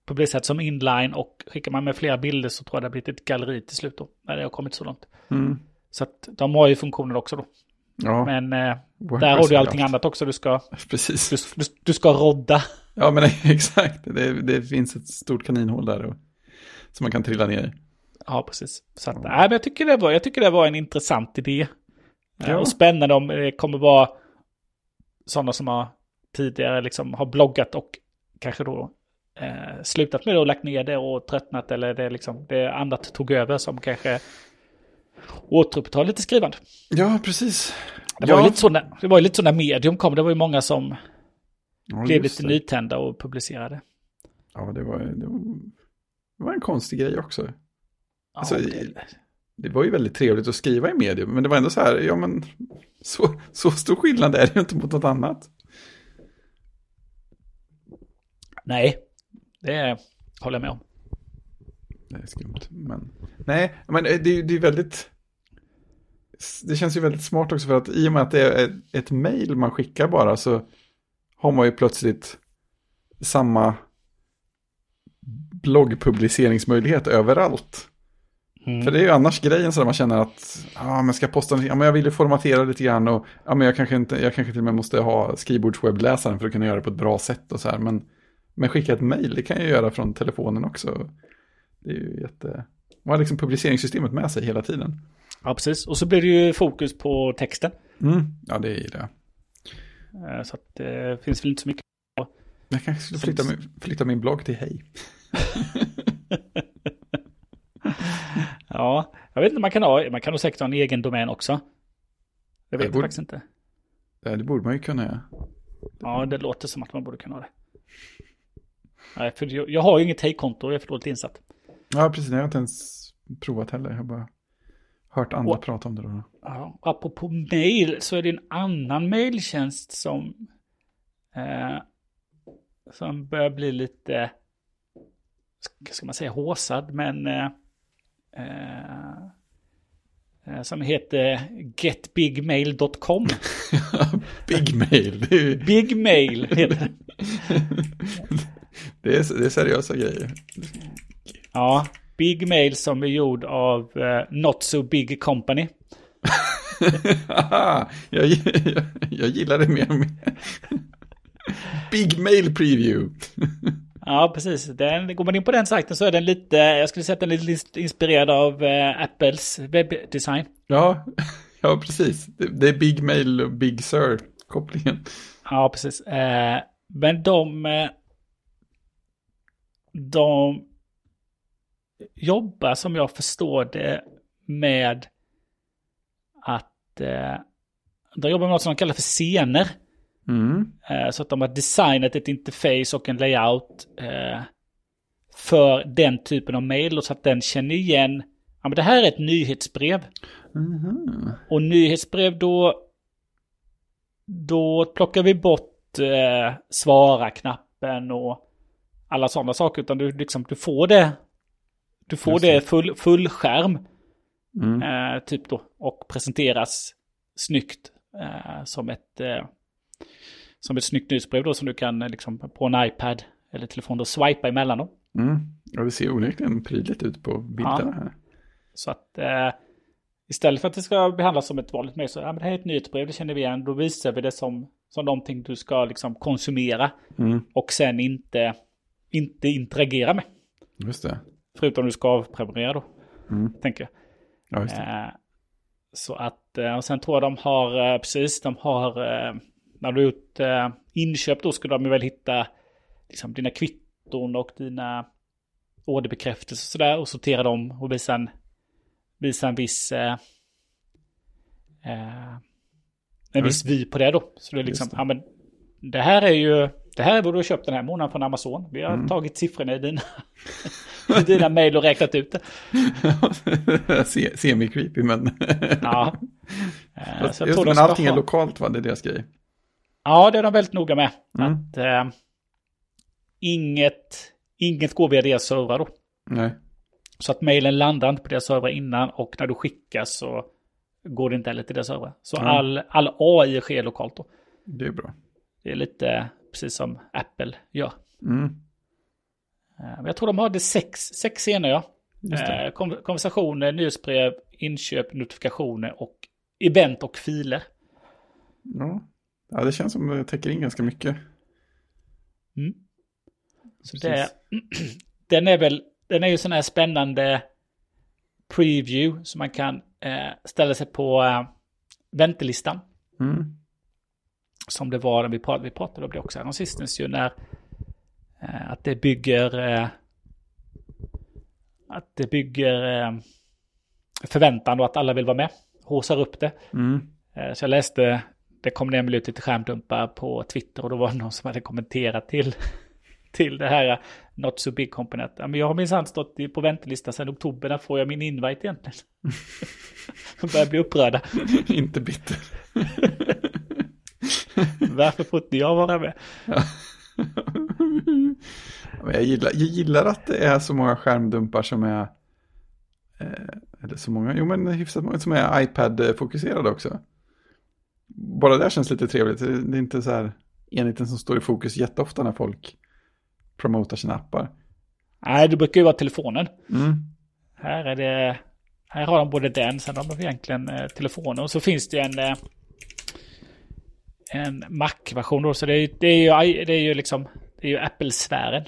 publicerat som inline och skickar man med flera bilder så tror jag det har blivit ett galleri till slut då, när det har kommit så långt. Mm. Så att de har ju funktionen också då. Ja, Men eh, där har du allting haft. annat också du ska, (laughs) Precis. du, du, du ska rodda. Ja, men (laughs) exakt. Det, det finns ett stort kaninhål där och, som man kan trilla ner i. Ja, precis. Så att, nej, men jag, tycker det var, jag tycker det var en intressant idé. Eh, Ja. Och spännande om det kommer vara sådana som har tidigare liksom har bloggat och kanske då eh, slutat med det och lagt ner det och tröttnat eller det liksom det annat tog över som kanske återupptar lite skrivande. Ja, precis. Det ja. var ju lite så när, det var ju lite så när medium kom, det var ju många som ja, blev lite det. nytända och publicerade. Ja, det var, det var, det var en konstig grej också. Ja, Alltså, det, Det var ju väldigt trevligt att skriva i medium, men det var ändå så här, ja men så, så stor skillnad är det ju inte mot något annat. nej, Det håller jag med om. Det är skumt. Men, nej, men det, det är väldigt... Det känns ju väldigt smart också för att i och med att det är ett, mail man skickar bara så har man ju plötsligt samma bloggpubliceringsmöjlighet överallt. Mm. För det är ju annars grejen så att man känner att ah, men ska posta, ja, men jag vill ju formatera lite grann och ja, men jag, kanske inte, jag kanske till och med måste ha skrivbordswebbläsaren för att kunna göra det på ett bra sätt och så här. Men, men skicka ett mail, det kan jag göra från telefonen också. Det är ju jätte... Man har liksom publiceringssystemet med sig hela tiden. Ja, precis. Och så blir det ju fokus på texten. Mm. Ja, det är det. Eh, så att det eh, finns väl inte så mycket. Jag kanske skulle flytta, min, flytta min blogg till Hej. (laughs) ja, jag vet inte, man kan ha, man kan nog säkert ha en egen domän också. Jag vet det borde, faktiskt inte. Ja, det borde man ju kunna göra. Ja, det låter som att man borde kunna ha det. Nej, för jag, jag har ju inget Hej-konto, jag är för dåligt insatt. Ja, precis. Jag har inte ens provat heller. Jag har bara hört andra och, prata om det. Då. Ja, apropå mail så är det en annan mailtjänst som, eh, som börjar bli lite, ska man säga håsad, men eh som heter getbigmail.com. (laughs) Bigmail. Bigmail heter det. det, är, det är seriösa grejer. Ja, Big Mail som är gjord av uh, Not So Big Company. jag, jag, jag gillar det mer och mer. Big Mail Preview. Ja, precis. Den, går man in på den sajten så är den lite, jag skulle säga att den är lite inspirerad av uh, Apples webbdesign. Ja, (laughs) ja precis. Det, det, är Big Mail och Big Sur-kopplingen. Ja, precis. Uh, men de... De jobbar som jag förstår det med att eh, de jobbar med något som de kallar för scener. Mm. Eh, så att de har designat ett interface och en layout eh, för den typen av mail. så att den känner igen, ja men det här är ett nyhetsbrev. Mm. Och nyhetsbrev då, då plockar vi bort eh, svara-knappen och alla sådana saker. Utan du, liksom, du får det du får det full, full skärm. Mm. Eh, typ då. Och presenteras snyggt. Eh, som ett eh, som ett snyggt nyhetsbrev då som du kan eh, liksom på en iPad eller telefon då swipa emellan dem. Mm. Ja, det ser onekligen prydligt ut på bilderna ja. här. Så att eh, istället för att det ska behandlas som ett vanligt mejl så, ja men det här är ett nyhetsbrev, det känner vi igen. Då visar vi det som, som någonting du ska liksom konsumera. Mm. Och sen inte, inte interagera med. Just det. Förutom du ska avprenumerera då. Mm. Tänker jag. Ja, just det. Eh, så att, eh, och sen tror jag de har, eh, precis, de har, när du har gjort inköp då skulle de väl hitta liksom, dina kvitton och dina orderbekräftelser och sådär och sortera dem och visa en, visa en viss, eh, en viss vy på det då. Så det är liksom, det. ja men det här är ju, det här är vad du har köpt den här månaden från Amazon. Vi har mm. tagit siffrorna i dina, (laughs) i dina mejl och räknat ut det. (laughs) Semi-creepy men... ja. Uh, (laughs) så Just, men allting är lokalt va, det är deras grej. Ja, det är de väldigt noga med. Mm. Att uh, inget, inget går via deras servrar då. Nej. Så att mejlen landar inte på deras servrar innan och när du skickas så går det inte heller till deras servrar. Så mm. all, all AI sker lokalt då. Det är bra. Det är lite precis som Apple gör. Mm. Eh, jag tror de hade sex, sex scener ja. Eh, konversationer, nyhetsbrev, inköp, notifikationer och event och filer. Ja, ja det känns som det täcker in ganska mycket. Mm. Så det, (clears throat) den är väl, den är ju sån här spännande preview som man kan eh, ställa sig på eh, väntelistan. Mm som det var när vi pratade, vi pratade om det också häromsistens ju när eh, att det bygger eh, att det bygger eh, förväntan och att alla vill vara med. Håsar upp det. Mm. Eh, så jag läste, det kom ner lite till skärmdumpar på Twitter och då var det någon som hade kommenterat till, (laughs) till det här Not So Big Component. Ja, men jag har minsann stått på väntelista sedan oktober, när får jag min invite egentligen? (laughs) De börjar bli upprörda. (laughs) Inte bitter. Varför får inte jag vara med? Jag gillar, jag gillar att det är så många skärmdumpar som är, eh, eller så många, jo men hyfsat många som är iPad-fokuserade också. Bara det känns lite trevligt, det är inte så här enheten som står i fokus jätteofta när folk promotar sina appar. Nej, det brukar ju vara telefonen. Mm. Här är det... Här har de både den, sen har de egentligen eh, telefonen. Och så finns det en... Eh, en Mac-version då. Så det är, det är ju, det är ju liksom... Det är ju Apple-sfären.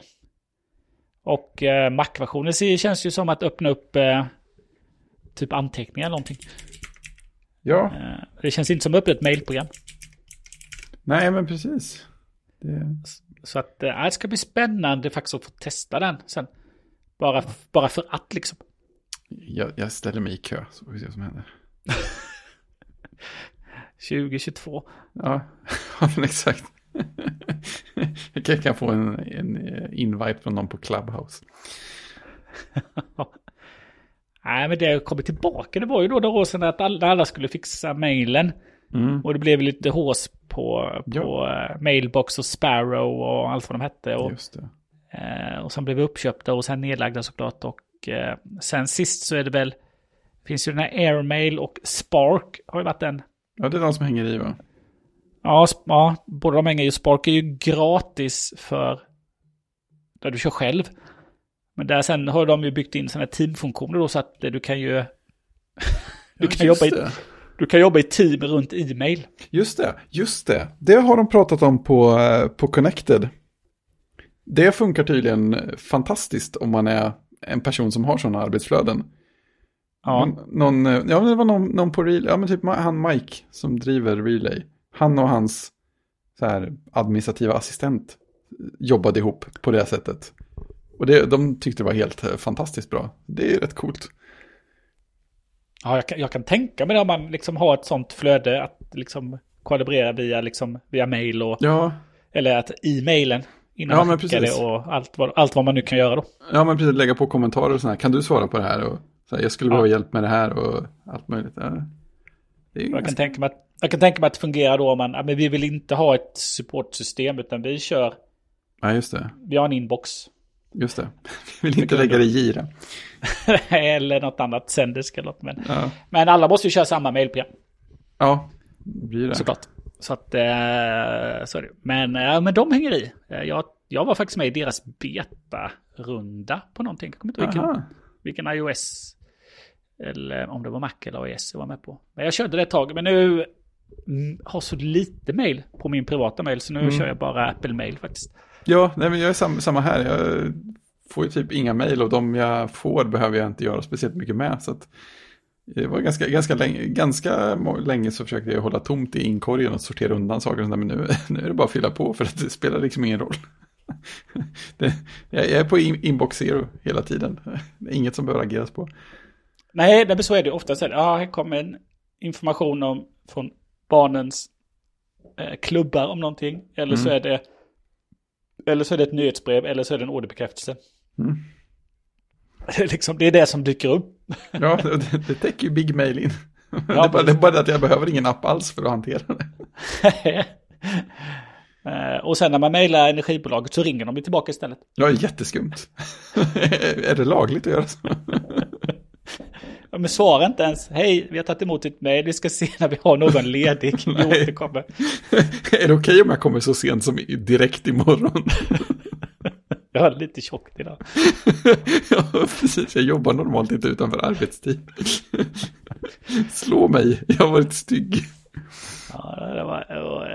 Och eh, Mac-versionen känns ju som att öppna upp eh, typ anteckningar eller någonting. Ja. Eh, det känns inte som ett mailprogram. Nej, men precis. Det... Så att eh, det ska bli spännande faktiskt att få testa den sen. Bara, bara för att liksom. Jag, jag ställer mig i kö så får vi se vad som händer. (laughs) 2022. Ja, (laughs) ja men exakt. jag kan, kan få en, en invite från någon på Clubhouse. (laughs) Nej, men det kommer tillbaka. Det var ju då några år sedan att alla, alla skulle fixa mailen. Mm. Och det blev lite hås på, på ja. Eh, Mailbox och Sparrow och allt vad de hette. Och, det. Eh, och sen blev vi uppköpta och sen nedlagda såklart. Och eh, sen sist så är det väl, finns ju den här Airmail och Spark har ju varit en. Ja, det är de som hänger i va? Ja, ja båda de hänger i. Spark är ju gratis för där du kör själv. Men där sen har de ju byggt in sådana teamfunktioner då så att du kan ju... (laughs) du, kan jobba i, du kan jobba i team runt e-mail. Just det, just det. Det har de pratat om på, eh, på Connected. Det funkar tydligen fantastiskt om man är en person som har sådana arbetsflöden. Ja. Någon, ja, det var någon, någon på Relay, ja men typ han Mike som driver Relay. Han och hans så här, administrativa assistent jobbade ihop på det sättet. Och det, de tyckte det var helt eh, fantastiskt bra. Det är rätt coolt. Ja, jag kan, jag kan tänka mig om man liksom har ett sånt flöde att liksom kalibrera via, liksom, via mail och... Ja. Eller att e-mailen innan ja, man skickar det och allt vad, allt vad man nu kan göra då. Ja, men precis. Lägga på kommentarer och sådär. Kan du svara på det här? Och, så här, jag skulle ja. behöva hjälp med det här och allt möjligt. Ja. jag, ganska... kan tänka mig att, jag kan tänka mig att det fungerar då om man, men vi vill inte ha ett supportsystem utan vi kör... Ja, just det. Vi har en inbox. Just det. (laughs) Vi vill inte lägga det i gira. (laughs) eller något annat Sendisk eller något. Men, ja. men alla måste ju köra samma mailprogram. Ja, det blir det. Såklart. Så att, eh, så är det. Men, ja, men de hänger i. Eh, jag, jag var faktiskt med i deras beta-runda på någonting. Jag kommer inte vilken, vilken iOS. Eller om det var Mac eller iOS jag var med på. Men jag körde det ett tag. Men nu mm, har så lite mail på min privata mail. Så nu mm. kör jag bara Apple-mail faktiskt. Ja, nej, men jag är samma, samma här. Jag får ju typ inga mejl och de jag får behöver jag inte göra speciellt mycket med. Så det var ganska, ganska, länge, ganska länge så försökte jag hålla tomt i inkorgen och sortera undan saker. Men nu, (laughs) nu är det bara att fylla på för att det spelar liksom ingen roll. (laughs) Det, jag är på inbox zero hela tiden. (laughs) Inget som behöver ageras på. Nej, det så är det ofta. Så ja, här kommer en information om, från barnens eh, klubbar om någonting. Eller mm. så är det eller så är det ett nyhetsbrev eller så är det en orderbekräftelse. Mm. liksom, det är det som dyker upp. ja, det, det täcker ju Big Mail in. Ja, det, är bara, det är bara att jag behöver ingen app alls för att hantera det. (laughs) Eh, och sen när man mejlar energibolaget så ringer de tillbaka istället. Ja, jätteskumt. (laughs) är det lagligt att göra så? (laughs) (laughs) Ja, men svara inte ens. Hej, vi har tagit emot ditt mejl. Vi ska se när vi har någon ledig. (laughs) Vi återkommer. (laughs) är det okej okay om jag kommer så sent som direkt imorgon? jag har lite tjockt idag. ja, precis. Jag jobbar normalt inte utanför arbetstid. Slå mig, jag har varit stygg. Ja, det var,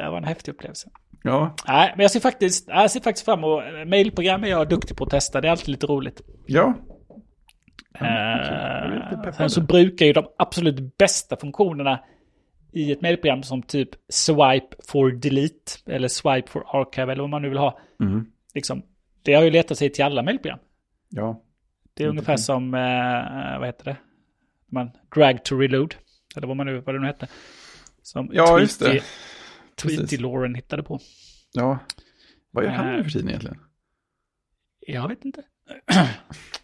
det var en häftig upplevelse. Ja. Nej, men jag ser faktiskt, jag ser faktiskt fram emot, mailprogram är jag duktig på att testa, det är alltid lite roligt. Ja, Uh, sen så brukar ju de absolut bästa funktionerna i ett mailprogram som typ swipe for delete eller swipe for archive eller vad man nu vill ha. Mm. Liksom, det har ju letat sig till alla mailprogram. Ja. Det är ungefär som, uh, vad heter det? Man, drag to reload. Eller vad man nu, vad det nu hette. Som ja, Tweety, just det. Tweety Lauren hittade på. Ja. Vad gör han nu för tiden egentligen? Jag vet inte. (clears throat) (clears throat)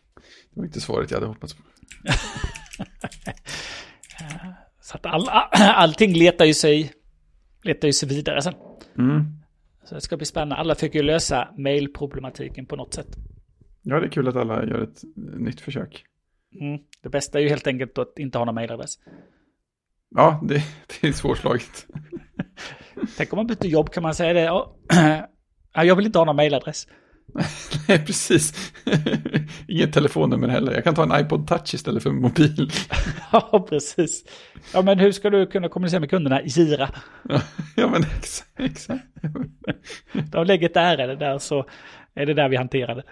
Det var inte svaret jag hade hoppats på. (laughs) Så att all, (clears throat) allting letar ju sig, letar ju sig vidare sen. Mm. Så det ska bli spännande. Alla fick ju lösa mailproblematiken på något sätt. Ja, det är kul att alla gör ett nytt försök. Mm. Det bästa är ju helt enkelt att inte ha någon mejladress. Ja, det, (laughs) det är svårslaget. (laughs) Tänk om man byter jobb kan man säga det. Ja, (clears throat) jag vill inte ha någon mejladress. (laughs) Nej, precis. (laughs) Inget telefonnummer heller. Jag kan ta en iPod touch istället för mobil. (laughs) ja, precis. Ja, men hur ska du kunna kommunicera med kunderna? Gira. ja, men exakt. exakt. De lägger ett ärende där så är det där vi hanterar det.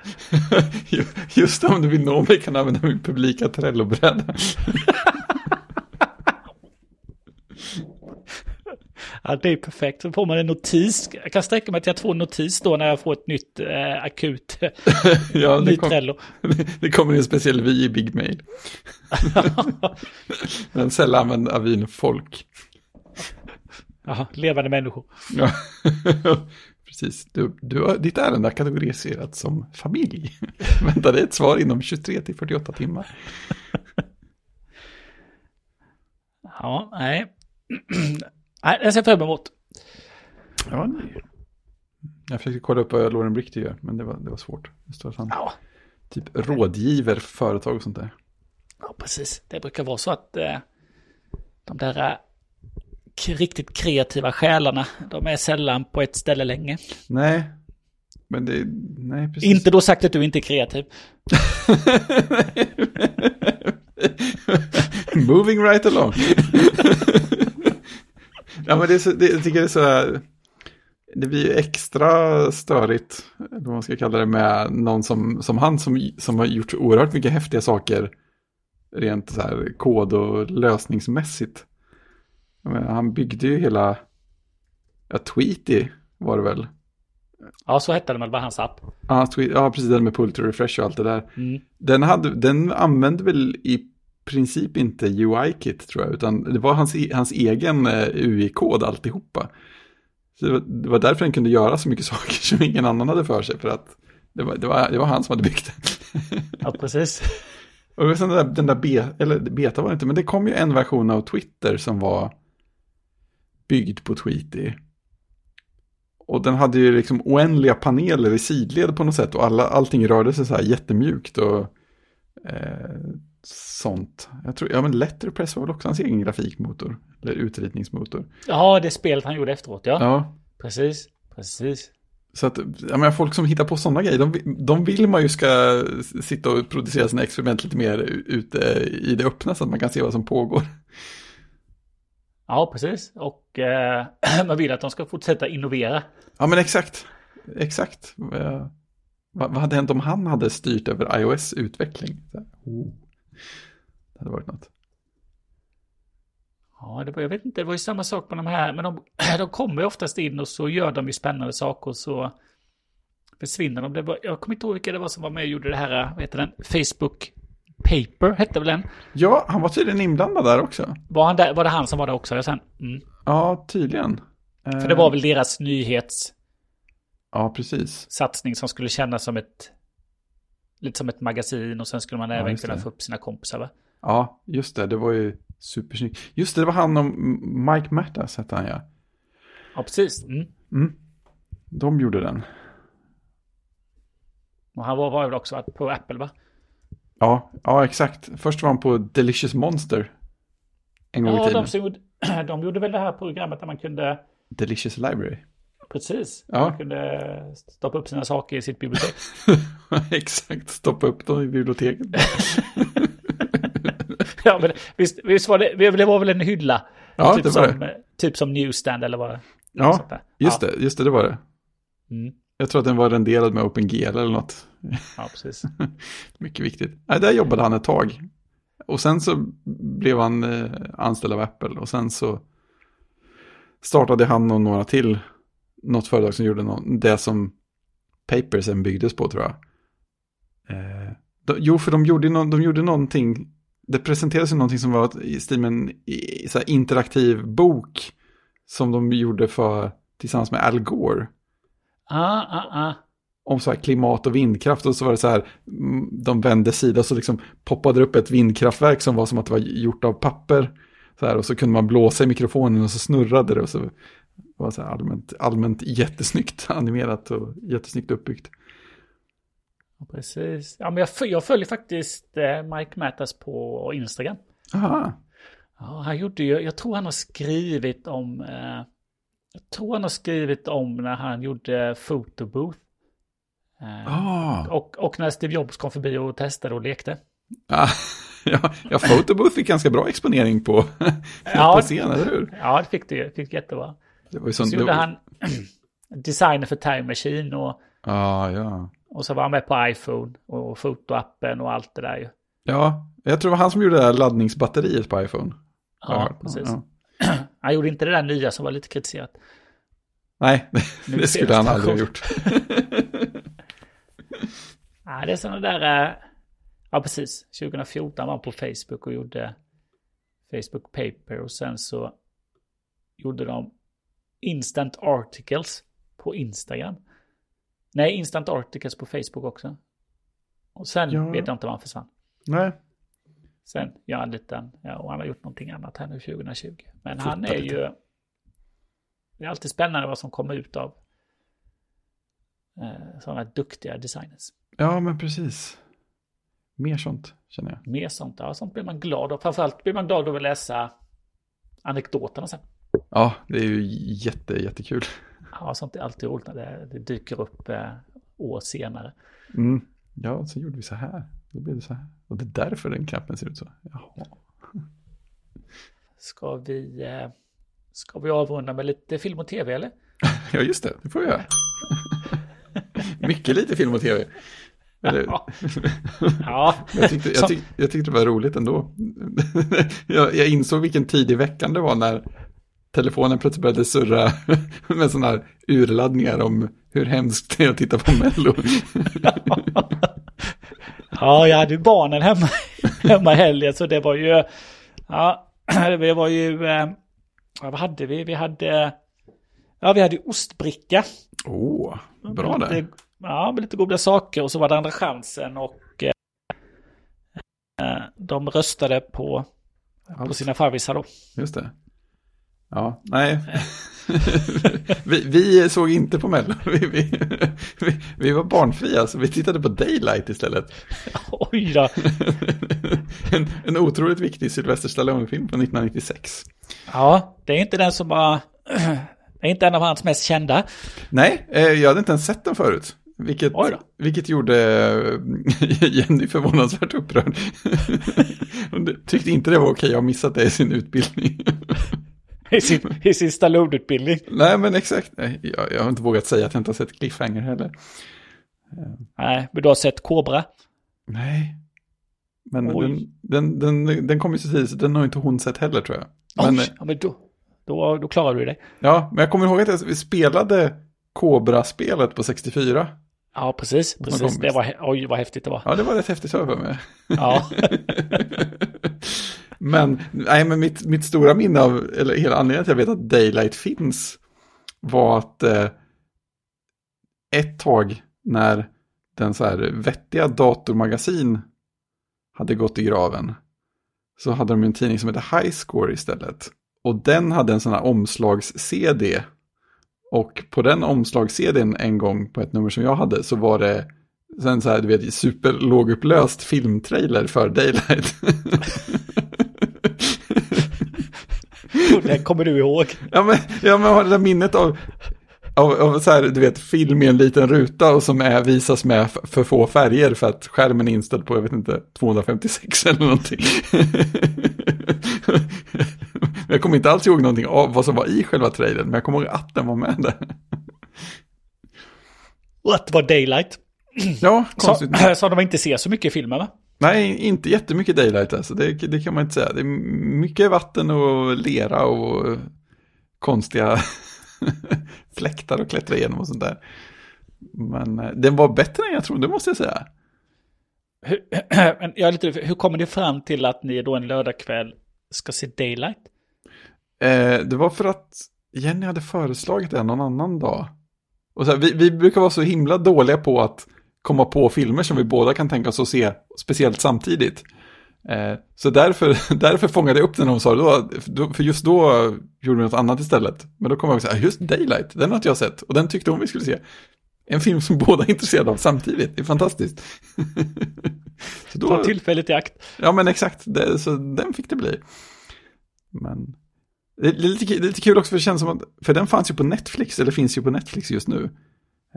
Just om du vill nå mig kan du använda min publika Trello-bräda. Ja, det är perfekt. Så får man en notis. Jag kan sträcka mig till att få en notis då när jag får ett nytt eh, akut (laughs) ja, nytt kom. (laughs) Det kommer en speciell vy i Big Mail. (laughs) Den sällan använd av vin folk. Ja, levande människor. Ja, precis. Du, du har, ditt ärende är kategoriserat som familj. Vänta dig ett svar inom 23 till 48 timmar. Ja, nej. (clears throat) Nej, jag ser fram emot. Ja, nej. Jag försökte kolla upp vad Lauren Brichter gör, men det var, det var svårt. Det står att han Ja. typ rådgiver för företag och sånt där. Ja, precis. Det brukar vara så att eh, de där eh, riktigt kreativa själarna, de är sällan på ett ställe länge. Nej, men det, nej precis. Inte då sagt att du inte är kreativ. (laughs) Moving right along. (laughs) ja, men det är så, det, jag tycker det är så här, det blir ju extra störigt, eller vad man ska kalla det, med någon som, som han som, som har gjort oerhört mycket häftiga saker rent så här kod och lösningsmässigt. Han byggde ju hela, ja, Tweety var det väl. Ja, så hette det väl, var hans app. Ja, tweet, ja precis, den med pull to refresh och allt det där. Mm. Den, hade, den använde väl i princip inte UI-kit tror jag, utan det var hans, e- hans egen eh, UI-kod alltihopa. Så det, var, det var därför den kunde göra så mycket (laughs) saker som ingen annan hade för sig, för att det var, det var, det var han som hade byggt den. Ja, precis. (laughs) och sen den där, den där be, eller beta var det inte, men det kom ju en version av Twitter som var byggd på Tweety. Och den hade ju liksom oändliga paneler i sidled på något sätt och alla, allting rörde sig så här jättemjukt och eh, sånt. Jag tror, ja men Letterpress var väl också hans egen grafikmotor, eller utritningsmotor. Ja, det spelet han gjorde efteråt, ja. Ja, Precis, precis. så att, jag menar, folk som hittar på sådana grejer, de, de vill man ju ska sitta och producera sina experiment lite mer ute i det öppna så att man kan se vad som pågår. Ja, precis. Och eh, (clears throat) man vill att de ska fortsätta innovera. Ja men exakt, exakt. Eh, Vad, vad hade hänt om han hade styrt över iOS utveckling? Så här, oh. Det hade varit något. Ja, det var, jag vet inte, det var ju samma sak på de här, men de, (clears throat) de kommer ju oftast in och så gör de ju spännande saker och så försvinner de. Det var, jag kommer inte ihåg vilka det var som var med och gjorde det här, vad heter den, Facebook Paper, hette väl den? Ja, han var tydligen inblandad där också. Var, han där, var det han som var där också? Sen? Mm. Ja, tydligen. För det var väl deras nyhetssatsning Ja, precis. som skulle kännas som ett, lite som ett magasin och sen skulle man Ja, även kunna det. få upp sina kompisar va? Ja, just det. Det var ju supersnyggt. Just det, det var han och Mike Mattas hette han ja. Ja, precis. Mm. Mm. De gjorde den. Och han var, var väl också på Apple va? Ja, ja exakt. Först var han på Delicious Monster. En gång i Ja, tiden. de, gjorde, (clears throat) de gjorde väl det här programmet där man kunde, Delicious Library. precis, Ja. man kunde stoppa upp sina saker i sitt bibliotek. (laughs) exakt, stoppa upp dem i biblioteket. (laughs) (laughs) ja, men visst, visst var det, det var väl en hylla? Ja, typ, det var som, det. typ som Newsstand eller vad? Ja, just ja. det, just det, det var det. Mm. Jag tror att den var renderad med OpenGL eller något. Ja, precis. (laughs) Mycket viktigt. Nej, där jobbade han ett tag. Och sen så blev han eh, anställd av Apple. Och sen så startade han och några till något företag som gjorde någon, det som Papersen byggdes på tror jag. Eh, de, jo, för de gjorde, no, de gjorde någonting, det presenterades ju någonting som var i, så interaktiv bok som de gjorde för, tillsammans med Al Gore Ah, ah, ah. om så här klimat och vindkraft och så var det så här, mm, de vände sida och så liksom poppade det upp ett vindkraftverk som var som att det var gjort av papper. Så här, och så kunde man blåsa i mikrofonen och så snurrade det och så var det så här allmänt, allmänt jättesnyggt (laughs) animerat och jättesnyggt uppbyggt. Ja, precis. Ja, men jag, jag följer faktiskt eh, Mike Mattas på Instagram. Aha. Ja, han gjorde ju, jag tror han har skrivit om, eh, jag tror han har skrivit om när han gjorde Photobooth. Eh, Ah. och, och när Steve Jobs kom förbi och testade och lekte. Ah, (laughs) ja, ja, Photobooth fick ganska bra exponering på, (laughs) Ja. på scen, eller hur? Ja, det fick det ju. Fick jättebra. Det var ju Så sånt, gjorde det var- han (clears throat) designer för Time Machine och, Ah, ja. och så var han med på iPhone och fotoappen och allt det där ju. ja, jag tror det var han som gjorde det där laddningsbatteriet på iPhone. Ja, precis. Ja. (clears throat) Han gjorde inte det där nya som var lite kritiserat. Nej, (laughs) Nu det skulle han aldrig ha gjort. (laughs) Ja, det är sådana där... eh, Ja, precis. 2014 var han på Facebook och gjorde Facebook Paper och sen så gjorde de Instant Articles på Instagram. Nej, Instant Articles på Facebook också. Och sen Ja. vet jag inte var han försvann. Nej, Sen gör han lite, ja, och han har gjort någonting annat här nu 2020. Men han är lite. ju... Det är alltid spännande vad som kommer ut av eh, sådana duktiga designers. ja men precis. Mer sånt, känner jag. Mer sånt, ja, sånt blir man glad av. Framförallt blir man glad av att läsa anekdoterna sen. Ja, det är ju jätte, jättekul. Ja, sånt är alltid roligt när det, det dyker upp eh, år senare. Mm. Ja, så gjorde vi så här. Då blev det så här. Och det är därför den knappen ser ut så. Jaha. (laughs) Ska vi, eh, ska vi avrunda med lite film och tv eller? (laughs) Ja, just det. Det får vi göra. (laughs) Mycket lite film och tv. Eller, Ja. Ja, jag, tyckte, jag, Som- tyck, jag tyckte det var roligt ändå. jag, jag insåg vilken tid i veckan det var när telefonen plötsligt började surra (laughs) med sådana här urladdningar om hur hemskt det är att titta på Mello. (laughs) ja jag hade ju barnen hemma, (laughs) hemma i helgen så det var ju... Ja, (clears throat) det var ju... Eh, ja, vad hade vi? Vi hade... Ja, vi hade ostbricka. Åh, oh, bra Lite- där. Ja, med lite goda saker och så var det andra chansen och eh, eh, de röstade på, på sina favvisar då. Just det. Ja, nej. (laughs) vi, vi såg inte på Mello. Vi, vi, vi, var barnfria, så vi tittade på Daylight istället. Oj då. (laughs) en, en otroligt viktig Sylvester Stallone-film från 1996. Ja, det är inte den som var... (clears throat) Det är inte en av hans mest kända. Nej, eh, jag hade inte ens sett den förut. Vilket, vilket gjorde eh, (laughs) Jenny förvånansvärt upprörd. Hon tyckte inte det var okej att ha missat det i sin utbildning. I sin, i sin Stallone-utbildning. Nej, men exakt. Jag, jag har inte vågat säga att jag inte har sett Cliffhanger heller. Nej, men du har sett Cobra. Nej. Men Oj. den, den, den, den kom ju så den har inte hon sett heller tror jag. Men, Oj, ja, men då, då, då klarar du dig. ja, men jag kommer ihåg att jag, vi spelade Cobra-spelet på 64. Ja, precis. precis. Det var, oj, vad häftigt det var. Ja, det var rätt häftigt för mig. Ja, (laughs) men, nej, men mitt, mitt stora minne av, eller hela anledningen till att jag vet att Daylight finns, var att eh, ett tag när den så här vettiga datormagasin hade gått i graven, så hade de en tidning som hette High Score istället. Och den hade en sån här omslags-CD. Och på den omslags-CDn en gång på ett nummer som jag hade så var det sen så här, du vet, superlågupplöst filmtrailer för Daylight. (laughs) det (laughs) kommer du ihåg. Ja men, ja, men jag har det där minnet av, av, av så här, du vet, film i en liten ruta och som är, visas med för få färger för att skärmen är inställd på, jag vet inte, 256 eller någonting. (laughs) Jag kommer inte alls ihåg någonting av vad som var i själva trailern, men jag kommer ihåg att den var med där. Och att det var Daylight. Ja, Så, konstigt. (clears throat) så de inte ser så mycket i filmen va? Nej, inte jättemycket daylight alltså, det, det kan man inte säga. Det är mycket vatten och lera och konstiga (laughs) fläktar att klättra igenom och sånt där. Men eh, den var bättre än jag trodde, måste jag säga. Hur, (clears throat) men jag är lite, hur kommer det fram till att ni då en lördagkväll ska se Daylight? Eh, det var för att Jenny hade föreslagit det någon annan dag. Och så här, vi, vi brukar vara så himla dåliga på att komma på filmer som vi båda kan tänka oss att se, speciellt samtidigt. Eh, så därför, (laughs) därför fångade jag upp den och hon sa det då, för just då gjorde vi något annat istället. Men då kom jag ihåg så här, just Daylight, den har inte jag sett. Och den tyckte hon vi skulle se. en film som (laughs) båda är intresserade av samtidigt. Det är fantastiskt. (laughs) så då, Ta tillfället i akt. Ja, men exakt. Det, så den fick det bli. Men det är, lite, det är lite kul också för det känns som att, för den fanns ju på Netflix, eller finns ju på Netflix just nu.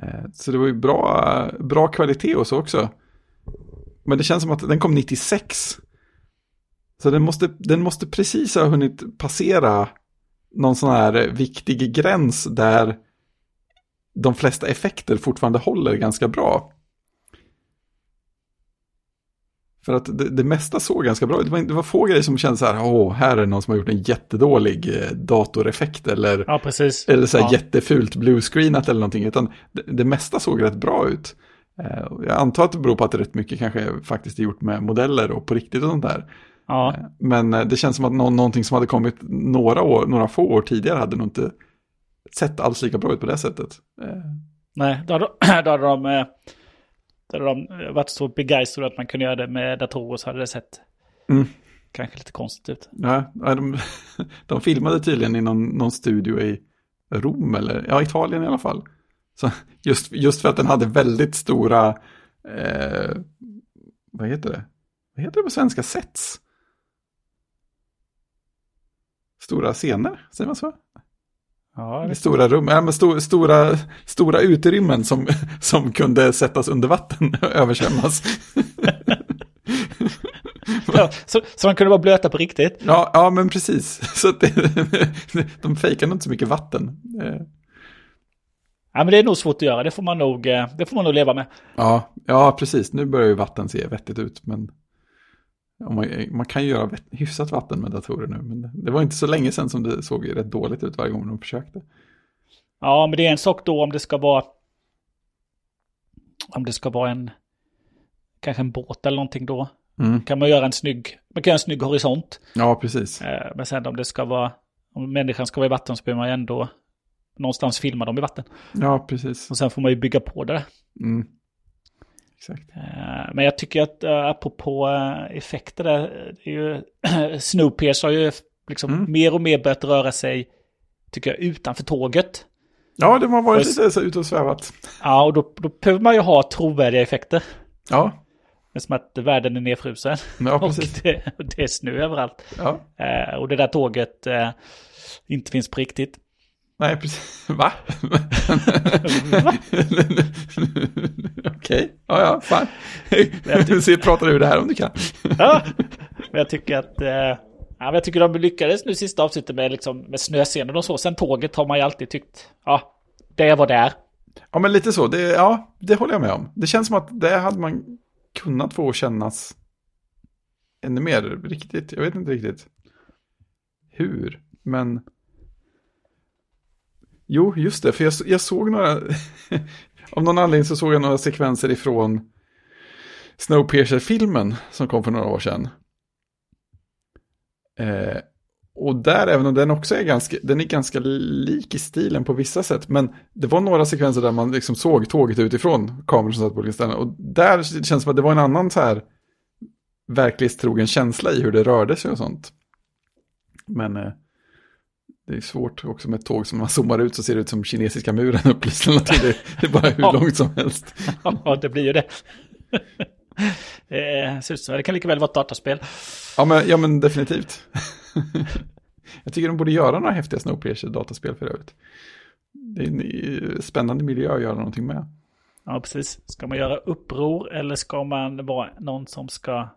Eh, så det var ju bra, bra kvalitet och så också. Men det känns som att den kom 96. Så den måste, den måste precis ha hunnit passera någon sån här viktig gräns där de flesta effekter fortfarande håller ganska bra. För att det, det mesta såg ganska bra ut. Det var, det var få grejer som kändes så här, åh, här är någon som har gjort en jättedålig eh, datoreffekt eller, ja, precis. eller så här ja. jättefult bluescreenat eller någonting. Utan det, det mesta såg rätt bra ut. Eh, jag antar att det beror på att rätt mycket kanske faktiskt är gjort med modeller och på riktigt och sånt där. Ja. Eh, men det känns som att någon, någonting som hade kommit några, år, några få år tidigare hade nog inte sett alls lika bra ut på det sättet. Nej, då hade, (clears throat) då hade de hade de varit så begeistrade att man kunde göra det med datorer så hade det sett mm. kanske lite konstigt ut. Ja, de, (laughs) de filmade tydligen i någon, någon studio i Rom eller ja, Italien i alla fall. Så just, just för att den hade väldigt stora, eh, vad heter det? Vad heter det på svenska? Sets? Stora scener, säger man så? Ja, stora rum, ja, men sto, stora, stora utrymmen som, som kunde sättas under vatten och (laughs) översvämmas. (laughs) ja, så, så de kunde vara blöta på riktigt? Ja, ja men precis. (laughs) Så det, de fejkade inte så mycket vatten. Ja, men det är nog svårt att göra, det får man nog, eh, det får man nog leva med. Ja, ja precis. Nu börjar ju vatten se vettigt ut, men man, man, kan ju göra hyfsat vatten med datorer nu, men det var inte så länge sedan som det såg rätt dåligt ut varje gång de försökte. Ja, men det är en sak då om det ska vara om det ska vara en kanske en båt eller någonting då. Mm. Kan man göra en snygg, man kan göra en snygg horisont. Ja, precis. Eh, men sen om det ska vara, om människan ska vara i vatten så behöver man ju ändå någonstans filma dem i vatten. Ja, precis. Och sen får man ju bygga på det. Mm. Exakt. Eh, men jag tycker att uh, apropå uh, effekter där, det är ju, (clears throat) Snowpiercer har ju liksom mm. mer och mer börjat röra sig, tycker jag, utanför tåget. Ja, det har varit lite så ute och svävat. Ja, och då, då behöver man ju ha trovärdiga effekter. Ja. Men som att världen är nedfrusen. Ja, (laughs) precis. Och det, det är snö överallt. Ja. Och det där tåget inte finns på riktigt. Nej, precis. Va? Okej, okay. ja, ja, fan. Se, prata ur det här om du kan. ja, men jag tycker att... Eh, ja, jag tycker de lyckades nu sista avsnittet med, liksom, med snöscenen och så. Sen tåget har man ju alltid tyckt, ja, det var där. Ja, men lite så. Det, ja, det håller jag med om. Det känns som att det hade man kunnat få kännas ännu mer riktigt. Jag vet inte riktigt hur, men... Jo, just det, för jag, jag såg några, (laughs) av någon anledning så såg jag några sekvenser ifrån Snowpiercer-filmen som kom för några år sedan. Eh, och där, även om den också är ganska, den är ganska lik i stilen på vissa sätt, men det var några sekvenser där man liksom såg tåget utifrån kameror som satt på olika ställen. Och där känns det som att det var en annan så här verklighetstrogen känsla i hur det rörde sig och sånt. Men eh, det är svårt också med ett tåg som man zoomar ut så ser det ut som kinesiska muren upplyst eller Det, det är bara hur ja. långt som helst. Ja, det blir ju det. det kan lika väl vara ett dataspel. Ja, men, ja, men definitivt. Jag tycker de borde göra några häftiga Snowpiercer-dataspel för övrigt. Det är en spännande miljö att göra någonting med. Ja, precis. Ska man göra uppror eller ska man vara någon som ska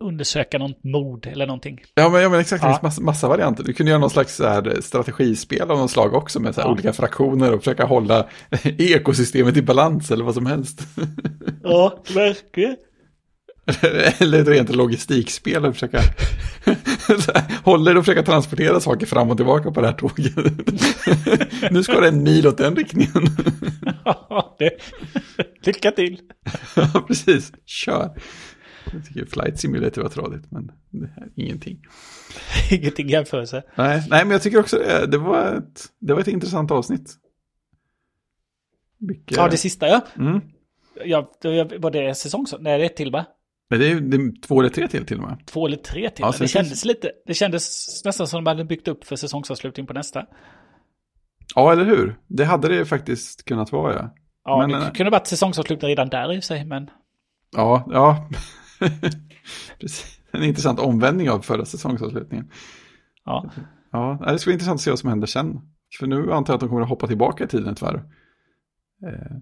undersöka något mord eller någonting. Ja men, ja, men exakt, det finns massa, massa, varianter. Du kunde göra någon slags här, strategispel av något slag också med så ja. olika fraktioner och försöka hålla (laughs) ekosystemet i balans eller vad som helst. (laughs) Ja, verkligen. eller ett rent logistikspel och försöka (laughs) hålla och försöka transportera saker fram och tillbaka på det här tåget. nu ska det en mil åt den riktningen. ja, det... Lycka till. ja, precis. Kör. Jag tycker Flight Simulator var tradigt, men det här, ingenting. (laughs) ingenting jämförelse. Nej, nej, men jag tycker också det, det, var ett, det var ett intressant avsnitt. Mycket... Ja, det sista ja. Mm. ja var det säsong? Nej, det är till va? Men det är, det är två eller tre till till och med. Två eller tre till. Ja, det, kändes lite, det kändes nästan som de hade byggt upp för säsongsavslutning på nästa. Ja, eller hur? Det hade det faktiskt kunnat vara, ja. Ja, Men, det eh, kunde varit säsongsavslutning redan där i sig, men... Ja, ja. (laughs) Precis. En intressant omvändning av förra säsongsavslutningen. Ja, Ja, det ska bli intressant att se vad som händer sen. För nu antar jag att de kommer att hoppa tillbaka i tiden ett varv. Eh,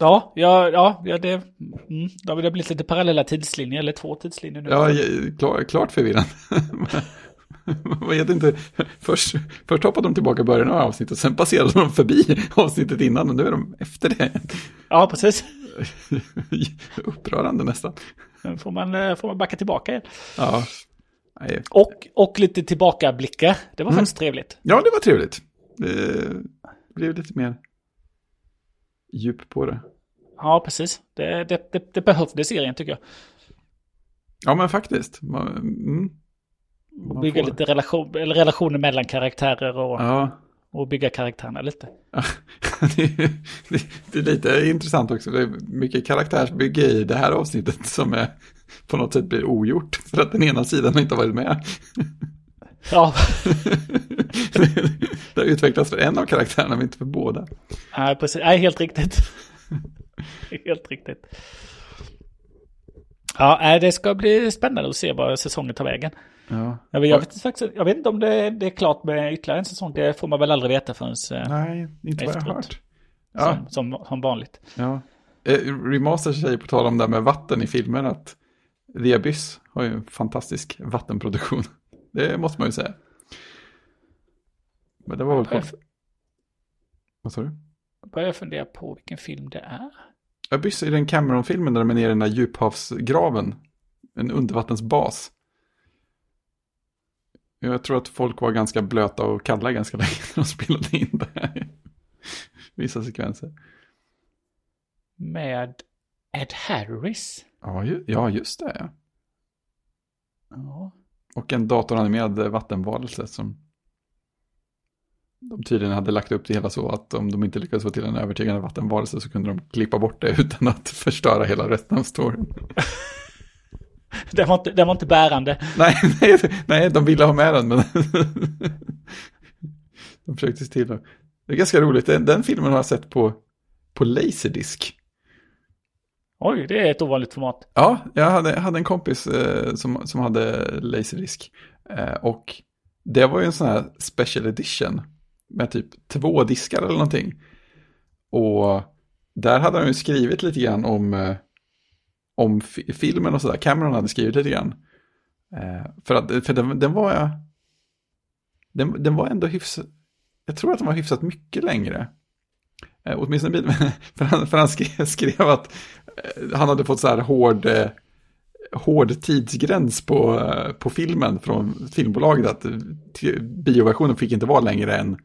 ja, ja, ja, ja det... Mm, då har det blivit lite parallella tidslinjer, eller två tidslinjer nu. Ja, klar, klart förvirrande. (laughs) Man vet inte. Först, först hoppade de tillbaka i början av avsnittet, sen passerade de förbi avsnittet innan och nu är de efter det. ja precis. (laughs) Upprörande nästan. Får man, eh, får man backa tillbaka igen. Ja, Nej. Och, och lite tillbakablickar. Det var faktiskt trevligt. ja det var trevligt. Det blev lite mer djup på det. Ja, precis. Det, det, det, det behövde serien tycker jag. Ja, men faktiskt. Man, mm, Man bygga lite relation, relationer mellan karaktärer och, ja. Och bygga karaktärerna lite. (laughs) det, är, det, det är lite intressant också. Det är mycket karaktärsbygge i det här avsnittet som är, på något sätt blir ogjort. För att den ena sidan inte har varit med. (laughs) Ja, (laughs) det har utvecklats för en av karaktärerna men inte för båda. nej, precis. Nej, helt riktigt. helt riktigt. Ja, det ska bli spännande att se vad säsongen tar vägen. Ja. Jag vet, jag vet, faktiskt, jag vet inte om det, det är klart med ytterligare en säsong. Det får man väl aldrig veta förrän eh, Nej, inte vad jag Efteråt. hört. Ja, som, som, som vanligt. ja. Eh, Remaster säger på tal om det här med vatten i filmer att The Abyss har ju en fantastisk vattenproduktion. (laughs) Det måste man ju säga. Men det var väl. Vad sa du? börjar fundera på vilken film det är. Abyss är den Cameron-filmen där de är nere i den där djuphavsgraven. En undervattensbas. Jag tror att folk var ganska blöta och kalla ganska (laughs) länge när de spelade in det här. Vissa sekvenser. Med Ed Harris. Ja, ju, ja just det. Ja. Och en datoranimerad vattenvarelse som de tydligen hade lagt upp det hela så att om de inte lyckades få till en övertygande vattenvarelse så kunde de klippa bort det utan att (laughs) förstöra hela resten av storyn. (laughs) Den, var inte, den var inte bärande. Nej, (laughs) nej, nej, de ville ha med den, men de försökte se till att... Det är ganska roligt, den, den filmen har jag sett på, på Laserdisc. Oj, det är ett ovanligt format. Ja, jag hade, hade en kompis eh, som, som hade Laserdisc. Eh, och det var ju en sån här special edition med typ två diskar eller någonting. Och där hade han ju skrivit lite grann om, eh, om filmen och sådär. Cameron hade skrivit lite grann. Eh, för att för den, den var den, den var ändå hyfsat, jag tror att den var hyfsat mycket längre. Eh, åtminstone, bil- (laughs) för han, för han skrev, skrev att eh, han hade fått så här hård, eh, hård tidsgräns på, eh, på filmen från filmbolaget. Att eh, bioversionen fick inte vara längre än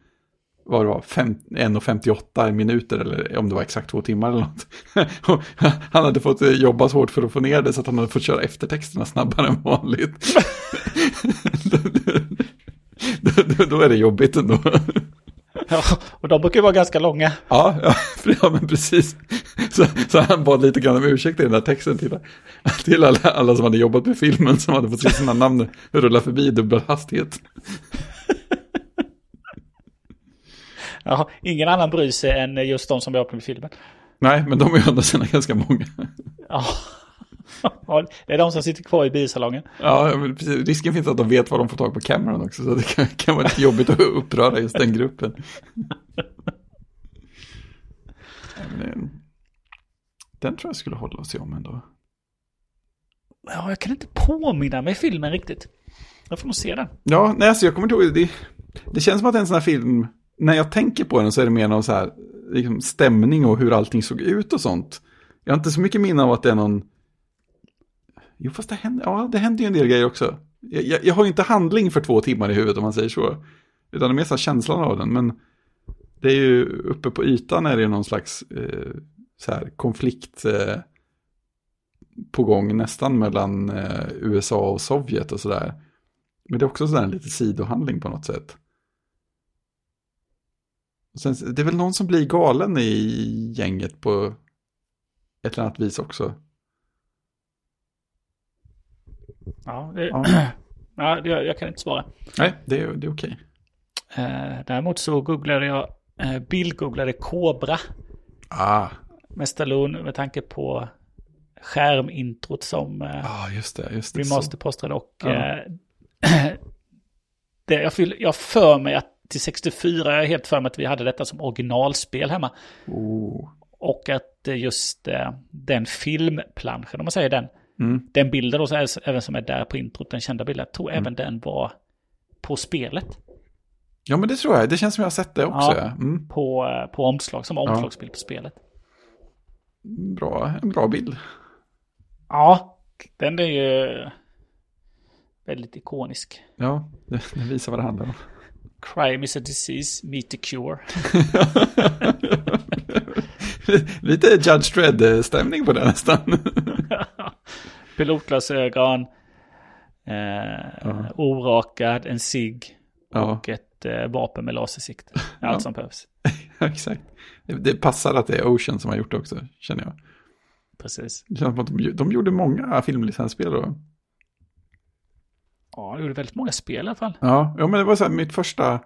vad det var, fem- 1,58 minuter eller om det var exakt två timmar eller något. (laughs) Han hade fått jobba så hårt för att få ner det så att han hade fått köra eftertexterna snabbare än vanligt. (laughs) då är det jobbigt ändå. Ja, och de brukar ju vara ganska långa. Ja, ja, (laughs) ja men precis. Så, så han bad lite grann om ursäkt i den där texten till, till alla, alla som hade jobbat med filmen som hade fått se sina namn rulla förbi i dubbel hastighet. (laughs) Ja, ingen annan bryr sig än just de som jobbar med filmen. Nej, men de är ju ändå sina ganska många. Ja. (laughs) ja, det är de som sitter kvar i biosalongen. Ja, risken finns att de vet vad de får tag på Cameron också, så det kan, kan vara lite jobbigt att (laughs) uppröra just den gruppen. Men, den tror jag skulle hålla i om ändå. Ja, jag kan inte påminna mig filmen riktigt. Jag får nog se den. Ja, nej, alltså jag kommer inte ihåg, det, det känns som att det är en sån här film, när jag tänker på den så är det mer någon så här, liksom stämning och hur allting såg ut och sånt. Jag har inte så mycket minne av att det är någon, jo fast det händer, ja det händer ju en del grejer också. Jag, jag, jag har ju inte handling för två timmar i huvudet om man säger så. Utan det är mer så här känslan av den, men det är ju uppe på ytan är det ju någon slags eh, så här konflikt eh, på gång nästan mellan eh, USA och Sovjet och sådär. Men det är också sådär en lite sidohandling på något sätt. Sen, det är väl någon som blir galen i gänget på ett eller annat vis också. Ja, det, Ja. (clears throat) ja det, jag kan inte svara. Nej, det är, det är okej. Eh, däremot så googlade jag, eh, bildgooglade Kobra. Ah, med Stallone med tanke på skärmintrot som eh, ah just det, just det. remasterpostade och Ja. eh, (clears throat) det, jag, fyll, jag för mig att till 64, jag är helt för mig att vi hade detta som originalspel hemma. Oh. Och att eh, just eh, den filmplanschen, om man säger den, Mm. den bilden då, även som är där på introt, den kända bilden, jag tror Mm. även den var på spelet. Ja, men det tror jag. Det känns som jag har sett det också. Ja. Mm. På, eh, på omslag, som omslagsbild på spelet. Bra, en bra bild. Ja, den är ju väldigt ikonisk. Ja, (laughs) det visar vad det handlar om. Crime is a disease, meet the cure. (laughs) Lite Judge Dredd-stämning på det nästan. (laughs) Pilotglasögon, eh, orakad, en Ja. och ett eh, vapen med lasersikte. Allt som behövs. (laughs) Exakt. Det, det passar att det är Ocean som har gjort det också, känner jag. Precis. Det känns som att de, de gjorde många filmlicensspel då. Ja, det gjorde väldigt många spel i alla fall. Ja, ja men det var så här mitt första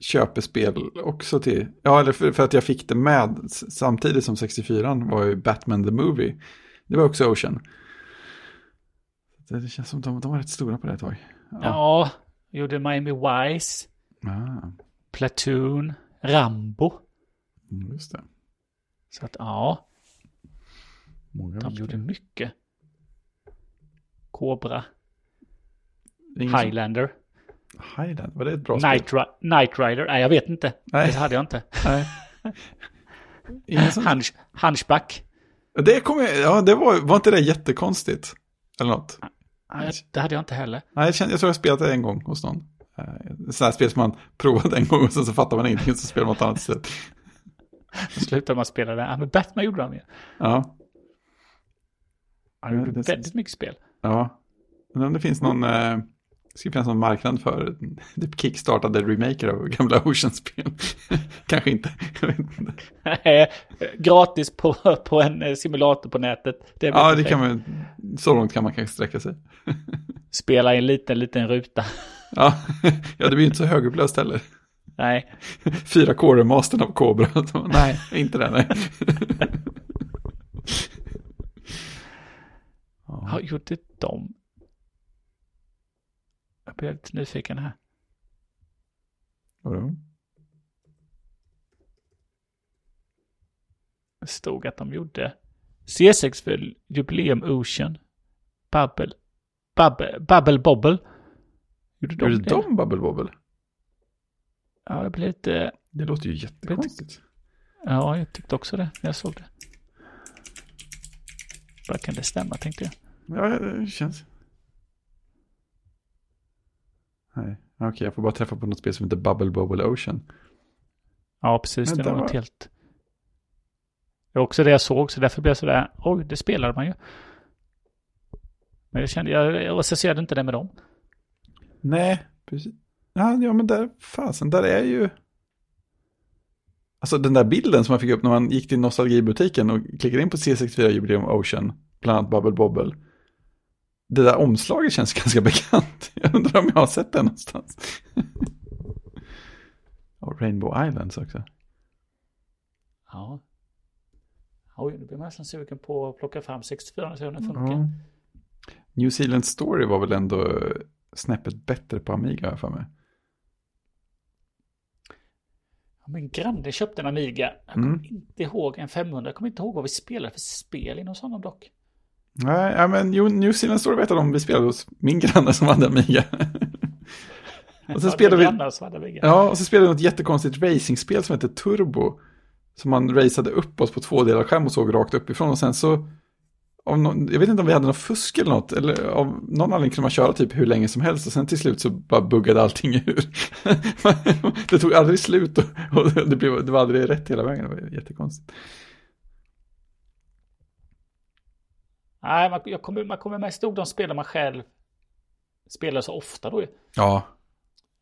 köpespel också till, ja eller för, för att jag fick det med samtidigt som 64 var ju Batman the Movie. Det var också Ocean. Det, det känns som de, de var rätt stora på det ett tag. Ja, gjorde Miami Vice, Ah, Platoon, Rambo. mm, just det. Så att ja, Många de gjorde mycket. Cobra, Ingen som- Highlander, Highland, var det ett bra spel? Night, Ri- Night Rider. Nej, jag vet inte. Nej. Det hade jag inte. Nej. Ingen som... Hunch, hunchback. Det kom ja det var, var inte det jättekonstigt? Eller något? Nej, det hade jag inte heller. Nej, jag, känner, jag tror jag spelat det en gång hos någon. Eh, Sådana här spel som man provade en gång och sen så fattar man ingenting och så spelar man ett annat sätt. Så slutade man spela det. Ja, men Batman gjorde de ju. Ja, Han gjorde väldigt mycket spel. ja. Men om det finns någon, eh, det ska finnas någon marknad för typ kickstartade remaker av gamla Ocean-spel. (laughs) Kanske inte. Gratis på, på en simulator på nätet. Det Ja, det kan man, så långt kan man kanske sträcka sig. (laughs) Spela i en liten, liten ruta. Ja, ja det blir inte så högupplöst heller. Nej, Fyra core mastern av Cobra. Nej, (laughs) inte det, nej. ja, gjorde de? Jag blir lite nyfiken här. Vadå? Det stod att de gjorde C6 för Jubileum Ocean. Bubble. Bubble, Bubble Bobble. Gjorde de Gjorde det? de Bubble Bobble? Ja, jag blev lite... Det låter ju jättekonstigt. Ja, jag tyckte också det när jag såg det. Vad kan det stämma, tänkte jag. Ja, det känns. Nej, okej, jag får bara träffa på något spel som heter Bubble Bobble Ocean. Ja, precis. Men Det var var- något helt... Det var också det jag såg, så därför blev jag sådär, oj, det spelade man ju. Men jag kände, jag, jag associerade inte det med dem. Nej, precis. Ja, men där, fasen, där är ju... Alltså den där bilden som man fick upp när man gick till nostalgibutiken och klickade in på C64 Jubileum Ocean, bland annat Bubble Bobble. Det där omslaget känns (laughs) ganska bekant. Jag undrar om jag har sett det någonstans. (laughs) och Rainbow Islands också. Ja. Oj, nu blir man nästan sugen på att plocka fram 64 och se hur den funkar. Ja. New Zealand Story var väl ändå snäppet bättre på Amiga har jag för mig. Ja, Min granne köpte en Amiga. Jag kommer Mm. inte ihåg en 500. Jag kommer inte ihåg vad vi spelade för spel inom honom dock. Nej, ja, men New Zealand Story vet jag om vi spelade hos min granne som hade Amiga. (laughs) och Ja, spelade vi, ja, och så spelade vi något jättekonstigt racingspel som heter Turbo. Som man raceade upp oss på två delar skärm och såg rakt uppifrån och sen så någon, jag vet inte om vi hade något fusk eller något, eller av någon anledning kunde man köra typ hur länge som helst och sen till slut så bara buggade allting ur. (laughs) det tog aldrig slut och, och det, blev, det var aldrig rätt hela vägen, det var jättekonstigt. Nej, man, jag kommer, man kommer mest ihåg de spel man själv spelar så ofta då ju. Ja,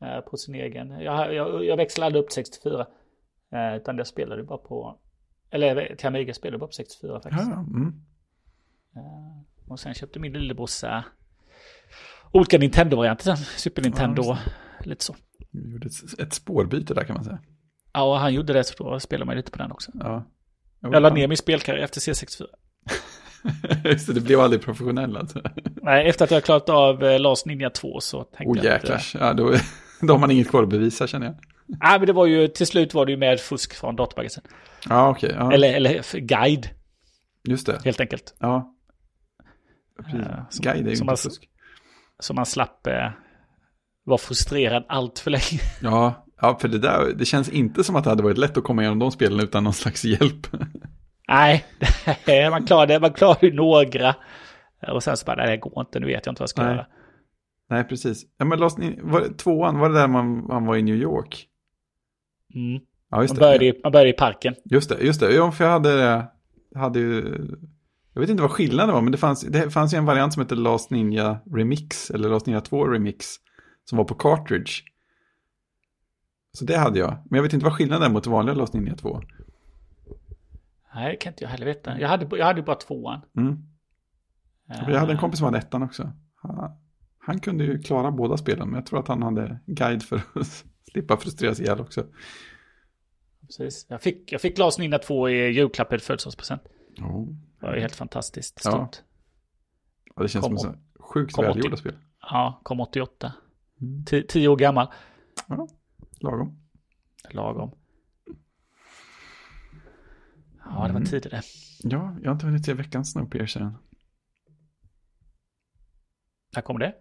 eh, På sin egen. Jag, jag, jag växlade aldrig upp till 64. eh, Utan jag spelade bara på... Eller till Amiga spelade jag bara på 64 faktiskt. ja, mm. Eh, Och sen köpte min lillebrorsa olika Nintendo-varianter sen. Super Nintendo, Ja, lite så. Vi gjorde ett, ett spårbyte där kan man säga. Ja, han gjorde det så då spelade man lite på den också. Ja. Jag la ner min spelkarriär efter C64. (laughs) Just det, blev aldrig professionell alltså. Nej, efter att jag klarat av eh, Last Ninja 2 så tänkte Oh jag eh, jäklars, ja, då, (laughs) då har man inget kvar att bevisa känner jag. Nej, men det var ju, till slut var det ju med fusk från datamagasin. Ja, okej. ja. Eller, eller guide, Just det. helt enkelt. Ja. Precis. Eh, som- Guide är ju som inte fusk. Så man slapp eh, vara frustrerad allt för länge. (laughs) Ja, ja, för det där, det känns inte som att det hade varit lätt att komma igenom de spelen utan någon slags hjälp. Nej, (laughs) man klarade, man klarade några. Och sen så bara, nej det går inte, nu vet jag inte vad jag ska Nej. göra. Nej, precis. Ja, men Lost in, var, det- tvåan, var det där man, man var i New York? Mm. Ja, just Man, det. började i, man började i parken. Just det, just det. Ja, för jag hade, hade ju, jag vet inte vad skillnaden var, men det fanns, det fanns ju en variant som hette Last Ninja Remix, eller Last Ninja 2 Remix, som var på cartridge. Så det hade jag, men jag vet inte vad skillnaden är mot vanliga Last Ninja 2. Nej, det kan inte jag heller veta. Jag hade, jag hade bara tvåan. Mm. För Jag hade en Eh, kompis som hade ettan också. Han, han kunde ju klara båda spelen, men jag tror att han hade guide för (laughs) att slippa frustreras ihjäl också. Precis. Jag fick, jag fick Last Ninja 2 i julklapp i födelsedagspresent. Oh. Det var ju helt fantastiskt Ja. stort. Ja, det känns Kom som så sjukt välgjorda spel. Ja, kom 88. Mm. Ti- Tio år gammal. Ja, lagom. Lagom. Ja, det var Mm. det. Ja, jag har inte hunnit se veckans Snowpiercer än. När kom det?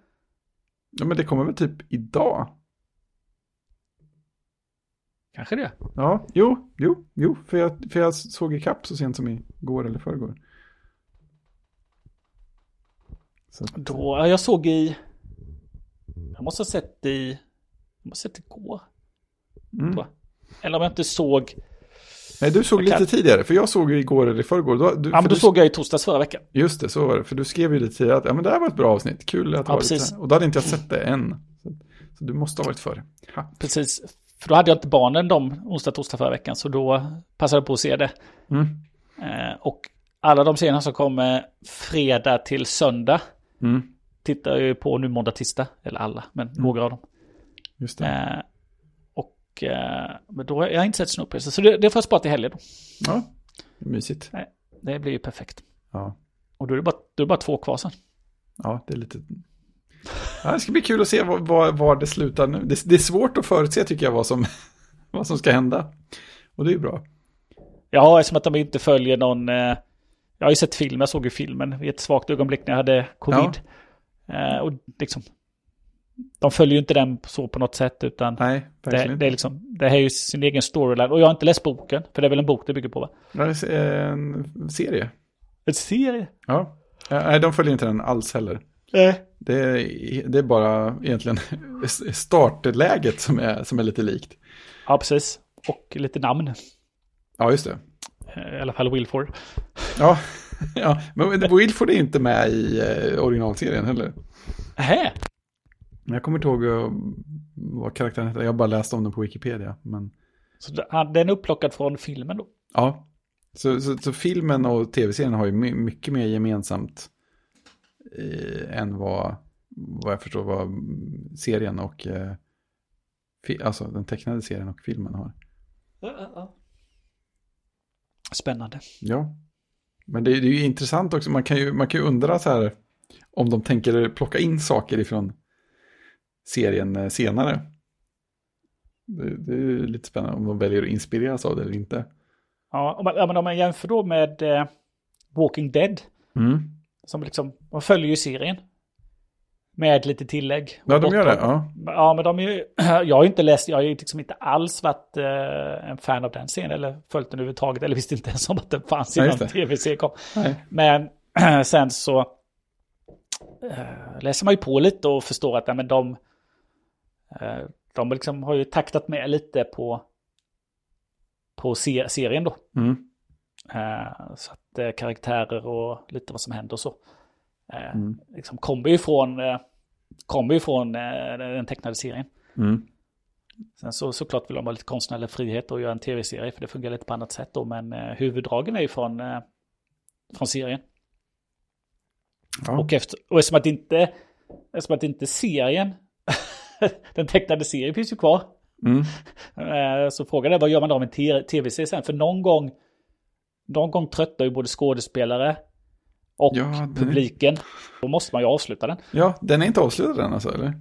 Ja, men det kommer väl typ idag? Kanske det. Ja, jo, jo, jo, för jag, för jag såg i kapp så sent som igår eller förrgår. Så, Då, ja, jag såg i... Jag måste ha sett i... Jag måste ha sett igår. mm. Eller om jag inte såg... Nej, du såg Jag lite kan- tidigare, för jag såg ju igår eller i förrgår. Då, du, Ja, men då du, såg jag i torsdags förra veckan. Just det, så var det. För du skrev ju lite tidigare att ja, men det här var ett bra avsnitt, kul att det Ja, precis. Och då hade inte jag sett det än. Så, så du måste ha varit före. Ha. Precis. För då hade jag inte barnen de onsdag, torsdag förra veckan. Så då passade jag på att se det. Mm. Eh, och alla de scener som kommer fredag till söndag Mm. tittar jag ju på nu måndag, tisdag. Eller alla, men några av dem. Just det. Eh, men då har jag inte sett Snowpiercer. Så det, det får jag spara till helgen då. Ja, mysigt. Det blir ju perfekt. Ja. Och då är det bara, då är det bara två kvar sen. Ja, det är lite... Ja, det ska bli kul att se var, var, var det slutar nu. Det, det är svårt att förutse tycker jag vad som, (laughs) vad som ska hända. Och det är ju bra. Ja, eftersom att de inte följer någon... Eh, jag har ju sett film, jag såg ju filmen vid ett svagt ögonblick när jag hade covid. Eh, och liksom... De följer ju inte den så på något sätt utan Nej, det, det är liksom... Det här är ju sin egen storyline. Och jag har inte läst boken, för det är väl en bok det bygger på va? Ja, det är en serie. En serie? Ja. Ja, Nej, de följer inte den alls heller. Nej. Det är, det är bara egentligen (laughs) startläget som är, som är lite likt. Ja, precis. Och lite namn. Ja, just det. Eh, I alla fall Wilford. Ja, (laughs) ja men Wilford är inte med i eh, originalserien heller. Nähä? Jag kommer inte ihåg eh, vad karaktären heter. Jag bara läst om den på Wikipedia. Men Så han- den är upplockad från filmen då? ja, så, så, så filmen och tv-serien har ju my, mycket mer gemensamt eh, än vad, vad jag förstår vad serien och eh, alltså den tecknade serien och filmen har. Spännande. Ja, men det, är- det är ju intressant också. Man kan ju, man kan ju undra så här om de tänker plocka in saker ifrån serien eh, senare. Det, det är lite spännande om de väljer att inspireras av det eller inte. Ja, om man, ja, men om man jämför då med eh, Walking Dead. Mm. Som liksom, man följer ju serien. Med lite tillägg. Ja, de gör det. Ja. Ja, men de är ju, (clears throat) jag har ju inte läst, jag har ju liksom inte alls varit eh, en fan av den serien. Eller följt den överhuvudtaget. Eller visste inte ens om att den fanns innan tv-serien kom. Nej. Men (clears throat) sen så eh, läser man ju på lite och förstår att ja, men de, de liksom har ju taktat med lite på, på se- serien då. Mm. Eh, så att eh, karaktärer och lite vad som händer och så. Eh, Mm. liksom kommer ju ifrån, eh, kommer ju ifrån eh, den tecknade serien. Mm. Sen så såklart vill de ha lite konstnärlig frihet och göra en tv-serie för det fungerar lite på annat sätt då. Men eh, huvuddragen är ju från, eh, från serien. Ja. Och, efter, och eftersom att inte, eftersom att inte serien, (laughs) (laughs) den tecknade serien finns ju kvar. Mm. (laughs) Eh, Så frågan är vad gör man då med en tv-serie sen? För någon gång, någon gång tröttar ju både skådespelare och Ja, den är- publiken. Då måste man ju avsluta den. Ja, den är inte avslutad än alltså, eller?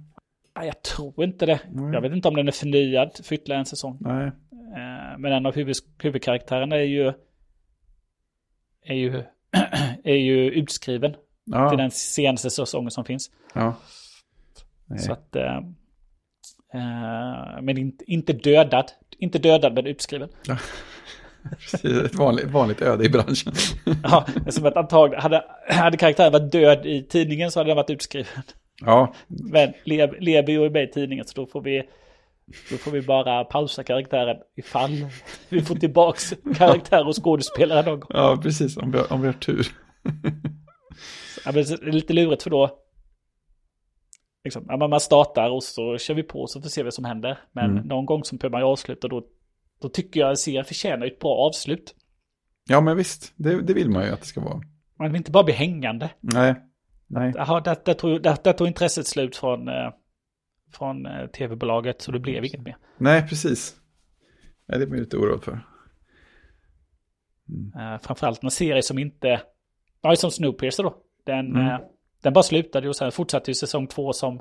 Nej, Jag tror inte det. Nej. Jag vet inte om den är förnyad för ytterligare en säsong. Nej. Eh, Men en av huvud, huvudkaraktärerna är ju, är ju, (clears throat) är ju utskriven till Ja, den senaste säsongen som finns. ja. Nej. Så att, eh, men inte, inte dödad. Inte dödad men utskriven. (laughs) Precis, ett vanligt, vanligt öde i branschen. Ja, som att antagligen, hade, hade karaktären varit död i tidningen så hade den varit utskriven. Ja, Men Le- Lebi är med i tidningen så då får vi, då får vi bara pausa karaktären ifall vi får tillbaks karaktär och skådespelare någon gång. ja precis, om vi, har- om vi har tur. Ja, men det är lite lurigt för då, liksom, ja, man startar och så kör vi på och så får vi se vad som händer. Men Mm. någon gång så behöver man ju avsluta då, då tycker jag att serien förtjänar ett bra avslut. Ja, men visst, det, det vill man ju att det ska vara. Man vill inte bara bli hängande. Nej, nej. Jaha, där, där, tog, där, där tog intresset slut från, eh, från eh, tv-bolaget så det blev inget mer. Nej, precis. Ja, det är man lite oroad för. Eh, framförallt en serie som inte, ja som Snowpiercer då. Den, Mm. eh, den bara slutade och sen fortsatte ju säsong två som,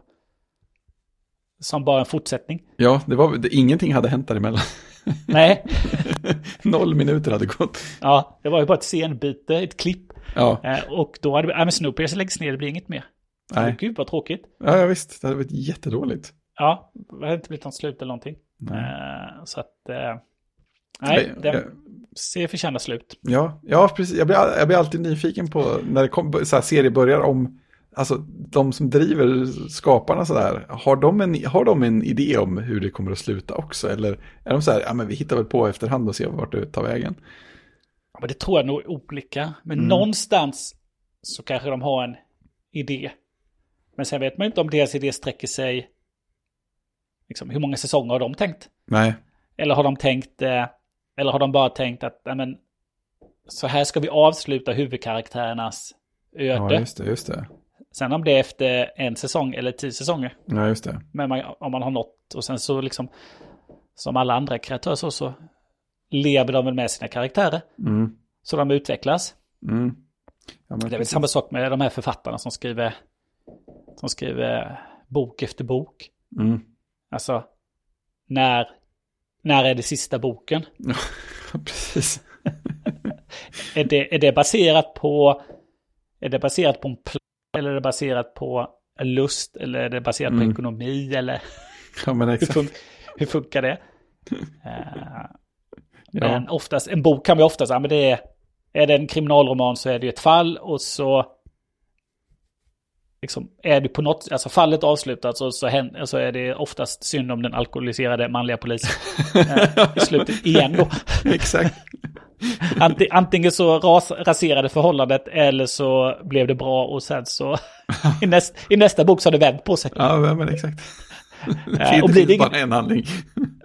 som bara en fortsättning. Ja, det var, det, ingenting hade hänt däremellan. Nej, (laughs) Noll minuter hade gått. ja, det var ju bara ett scenbyte, ett klipp. Ja, Eh, och då hade vi, ja men Snowpiercer läggs ner, det blir inget mer. nej. Gud vad tråkigt. Ja, ja, visst, det hade varit jättedåligt. Ja, det hade inte blivit något slut eller någonting. Nej. Eh, så att, eh, nej, den jag- ser förtjänar slut. Ja, ja precis. Jag blir, jag blir alltid nyfiken på när det kom, så här, serier börjar om, alltså de som driver skaparna så där, har de, en, har de en idé om hur det kommer att sluta också? Eller är de så här, ja men vi hittar väl på efterhand och ser vart det tar vägen? Ja, Men det tror jag nog är olika. Men Mm. någonstans så kanske de har en idé. Men sen vet man inte om deras idé sträcker sig... Liksom, hur många säsonger har de tänkt? Nej, Eller har de tänkt... Eh, eller har de bara tänkt att nej, men, så här ska vi avsluta huvudkaraktärernas öde. ja just det, just det. Sen om det är efter en säsong eller tio säsonger. Ja, just det. Men man, om man har nått och sen så liksom... Som alla andra kreatörer så, så lever de väl med sina karaktärer. Mm. Så de utvecklas. Mm. Ja, men Det är väl samma sak med de här författarna som skriver, som skriver bok efter bok. Mm. Alltså, när, när är det sista boken? (laughs) Precis. (laughs) Är det, är det baserat på, är det baserat på en eller är det baserat på lust eller är det baserat på Mm. ekonomi eller Ja, men hur, exakt. fun, hur funkar det? (laughs) Ja. Men oftast, en bok kan vi oftast, ja men det är, är det en kriminalroman så är det ju ett fall och så liksom, är det på något, alltså fallet avslutat så, så, händer, så är det oftast synd om den alkoholiserade manliga polisen. (laughs) eh, I slutet igen då. exakt. (laughs) Anti, antingen så ras, raserade förhållandet eller så blev det bra och sen så (laughs) i, näst, i nästa bok så har det vänt på sig. Ja, men exakt. Eh, och blir det ingen- bara en handling.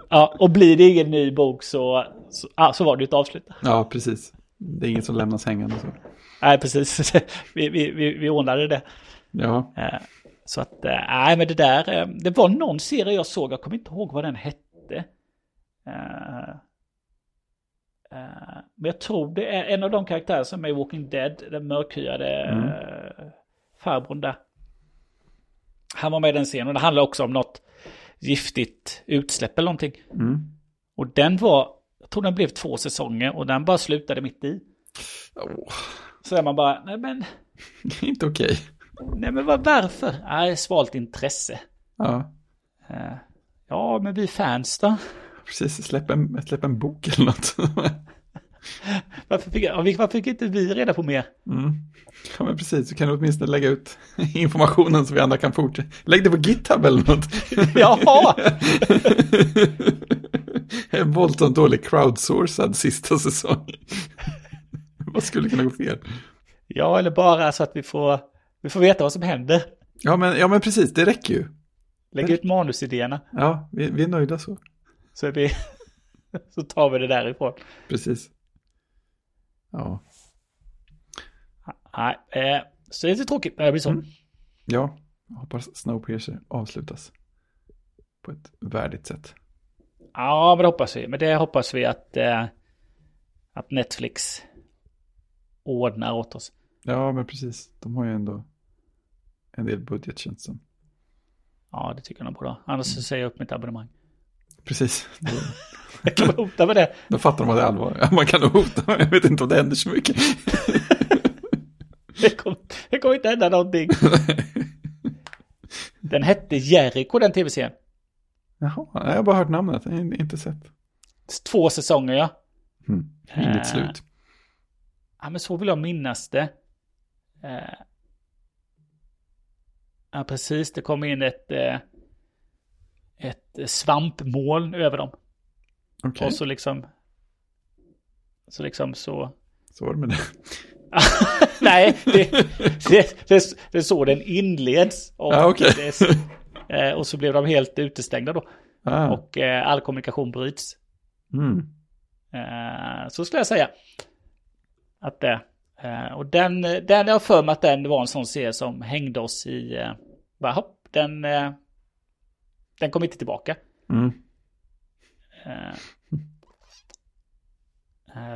Ja, och blir det ingen ny bok så, så, ah, så var det ju ett avslut. Ja, precis. Det är inget som lämnas hängande. Så. Nej, precis. vi, vi, vi, vi ordnade det. Ja, Eh, Så att, eh, nej men det där, eh, det var någon serie jag såg, jag kommer inte ihåg vad den hette. Men jag tror det är en av de karaktärer som är i Walking Dead, den mörkhyade Mm. farbrorn där. Han var med i den scenen och det handlar också om något giftigt utsläpp eller någonting. mm. Och den var, jag tror den blev två säsonger och den bara slutade mitt i. Åh, Så är man bara, nej men, (laughs) inte okej. Nej men vad, varför? Nej, svalt intresse. Ja, Eh, Ja, men vi fans då? (laughs) precis. Släpp en, släpp en bok eller något. (laughs) Varför fick, varför fick inte vi reda på mer? Mm. Ja, men precis. Så kan du åtminstone lägga ut (laughs) informationen så vi andra kan fortsätta. Lägg det på GitHub eller något. Jaha! En våldsamt dålig crowdsourcad sista säsong. Vad skulle kunna gå fel? Ja, eller bara så att vi får, vi får veta vad som händer. Ja men, ja, men precis. Det räcker ju. Lägg ut manusidéerna. Ja, vi, vi är nöjda så. Så, är vi, (laughs) så tar vi det därifrån. Precis. Ja, Nej, eh, så det är lite tråkigt när det blir så. Mm. ja. Jag hoppas Snowpiercer avslutas på ett värdigt sätt. Ja, men det hoppas vi. Men det hoppas vi att, eh, att Netflix ordnar åt oss. Ja, men precis. De har ju ändå en del budget känns det som. Ja, det tycker jag nog borde ha. Annars så säger jag upp mitt abonnemang. Precis. Då, (laughs) Jag kan hota med det. då fattar de att det är allvar. Man kan hota, men jag vet inte om det händer så mycket. (laughs) Det kommer, det kommer inte hända någonting. (laughs) Den hette Jericho den tv-serien. Jaha, jag har bara hört namnet, inte sett. Två säsonger ja. Mm. Inget Äh. slut. Ja men så vill jag minnas det. Eh, Ja precis, det kom in ett, eh, ett svampmoln över dem. Okej, Och så liksom... Så liksom så... så var det med det. (laughs) Nej, det, det, det, det är så den inleds. Och, Ja, okej. det och så blev de helt utestängda då. Ah. Och eh, all kommunikation bryts. Mm. Eh, så skulle jag säga. Att det. Eh, och den, den jag har för mig att den var en sån serie som hängde oss i... Eh, bara, hopp, den, eh, den kom inte tillbaka. Mm. Eh,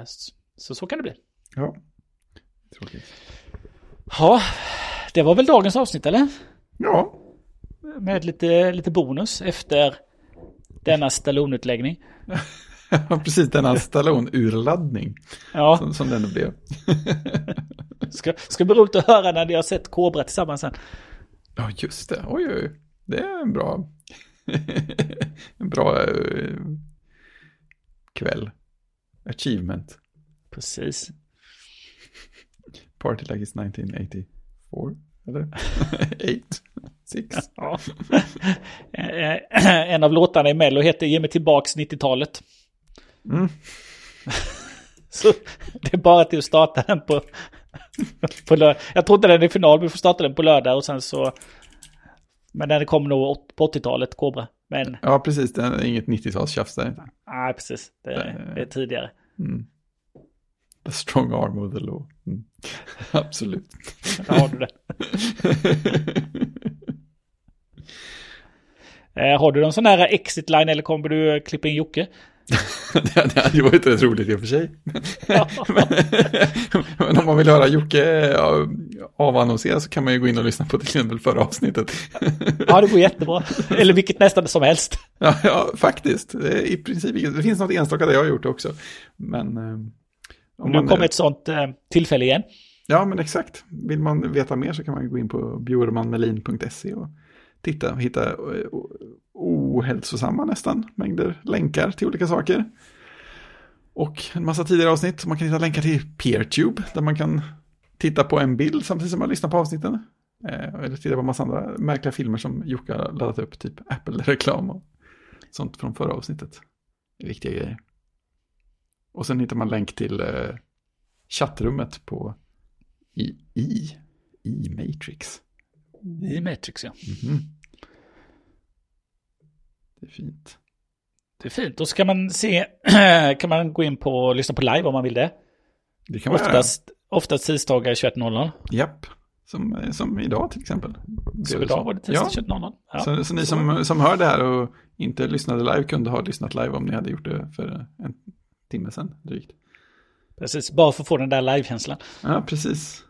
så, så så kan det bli. Ja. Tråkigt. Ja, det var väl dagens avsnitt eller? Ja, Med lite, lite bonus efter denna Stallone-utläggning. (laughs) (laughs) precis denna Stallone-urladdning Ja, som, som den blev. (laughs) ska, ska bli roligt att höra när ni har sett Kobra tillsammans sen. Ja, just det. Oj, oj. Det är en bra, (laughs) en bra eh, kväll. Achievement. Precis. Party like it's 1984. Eller? 8? 6? Ja. Eh, (clears throat) en av låtarna i Mello heter Ge mig tillbaks 90-talet. Mm. (laughs) Så det är bara till att starta den på, på lördag. Jag tror inte den är final, vi får starta den på lördag och sen så... Men den kommer nog på 80-talet, Kobra. Men Ja, precis. Det är inget 90-talstjafs där. nej, precis. Det, är- det är tidigare. Mm. The strong arm of the law. Mm. (laughs) Absolut. Där har du det. (laughs) Eh, har du någon sån här exit line eller kommer du klippa in Jocke? (laughs) det det hade ju varit rätt roligt i och för sig. Ja. men, (laughs) men om man vill höra Jocke avannonsera så kan man ju gå in och lyssna på till exempel förra avsnittet. Ja, det går jättebra. Eller vilket nästan som helst. ja, ja, faktiskt. I princip, det finns något enstaka där jag har gjort det också. Men... eh, om Nu kommer ett sånt eh, tillfälle igen. Ja, men exakt. Vill man veta mer så kan man gå in på bjurmanmelin.se och titta och hitta eh, ohälsosamma nästan mängder länkar till olika saker. Och en massa tidigare avsnitt. Man kan hitta länkar till PeerTube där man kan titta på en bild samtidigt som man lyssnar på avsnitten. Eh, Eller titta på en massa andra märkliga filmer som Jocke har laddat upp, typ Apple-reklam och sånt från förra avsnittet. Det är viktiga grejer. Och sen hittar man länk till eh, chattrummet på i, i, i Matrix. I Matrix, ja. Mhm. Det är fint. Det är fint. Då ska man se, (clears throat) kan man gå in på och lyssna på live om man vill det. Det kan man Oftast, oftast tisdagar 21.00. göra. Japp. Som, som idag till exempel. Så det idag var det tisdag Ja. 21.00. Ja. Så, så ni som, som hör det här och inte lyssnade live kunde ha lyssnat live om ni hade gjort det för en timme sedan drygt. Precis, bara för att få den där livekänslan. Ja, precis.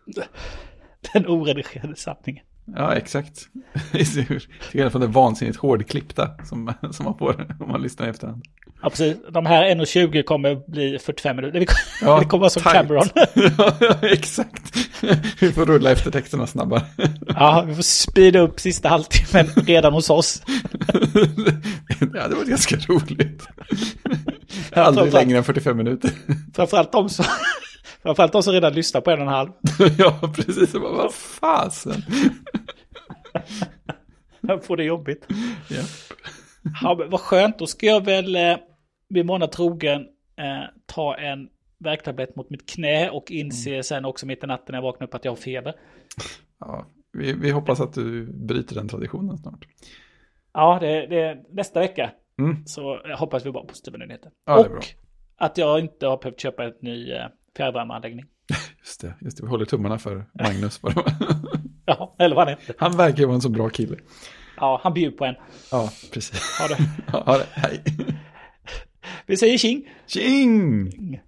Den oredigerade sanningen. Ja, exakt. (laughs) Till skillnad från det vansinnigt hårdklippta som, som man får om man lyssnar i efterhand. Ja, precis. De här 1.20 kommer bli 45 minuter. Det kommer, Ja, (laughs) det kommer vara som tight. Cameron. (laughs) ja, exakt. Vi får rulla efter texterna snabbare. Ja, vi får speeda upp sista halvtimmen redan hos oss. ja, det var ganska roligt. Aldrig längre än 45 minuter. Framförallt de som, framförallt de som redan lyssnar på en och en halv. (laughs) ja, precis. Jag bara, vad fasen. (laughs) Jag får det jobbigt. Ja. Ja, men vad skönt. Då ska jag väl eh, vid månad trogen eh, ta en värktablett mot mitt knä och inse sen också mitt i natten när jag vaknar upp att jag har feber. Ja, vi, vi hoppas att du bryter den traditionen snart. Ja, det, det är nästa vecka. Mm. Så jag hoppas vi bara positiva nyheter. Ja, och bra. att jag inte har behövt köpa en ny eh, fjärrvärmeanläggning. (laughs) Just det, just det, vi håller tummarna för Magnus. (laughs) Ja, eller vad han heter. Han verkar ju vara en så bra kille. Ja, han bjuder på en. Ja, precis. Ha det. (laughs) Ja, det, hej. Vi säger tjing! Tjing!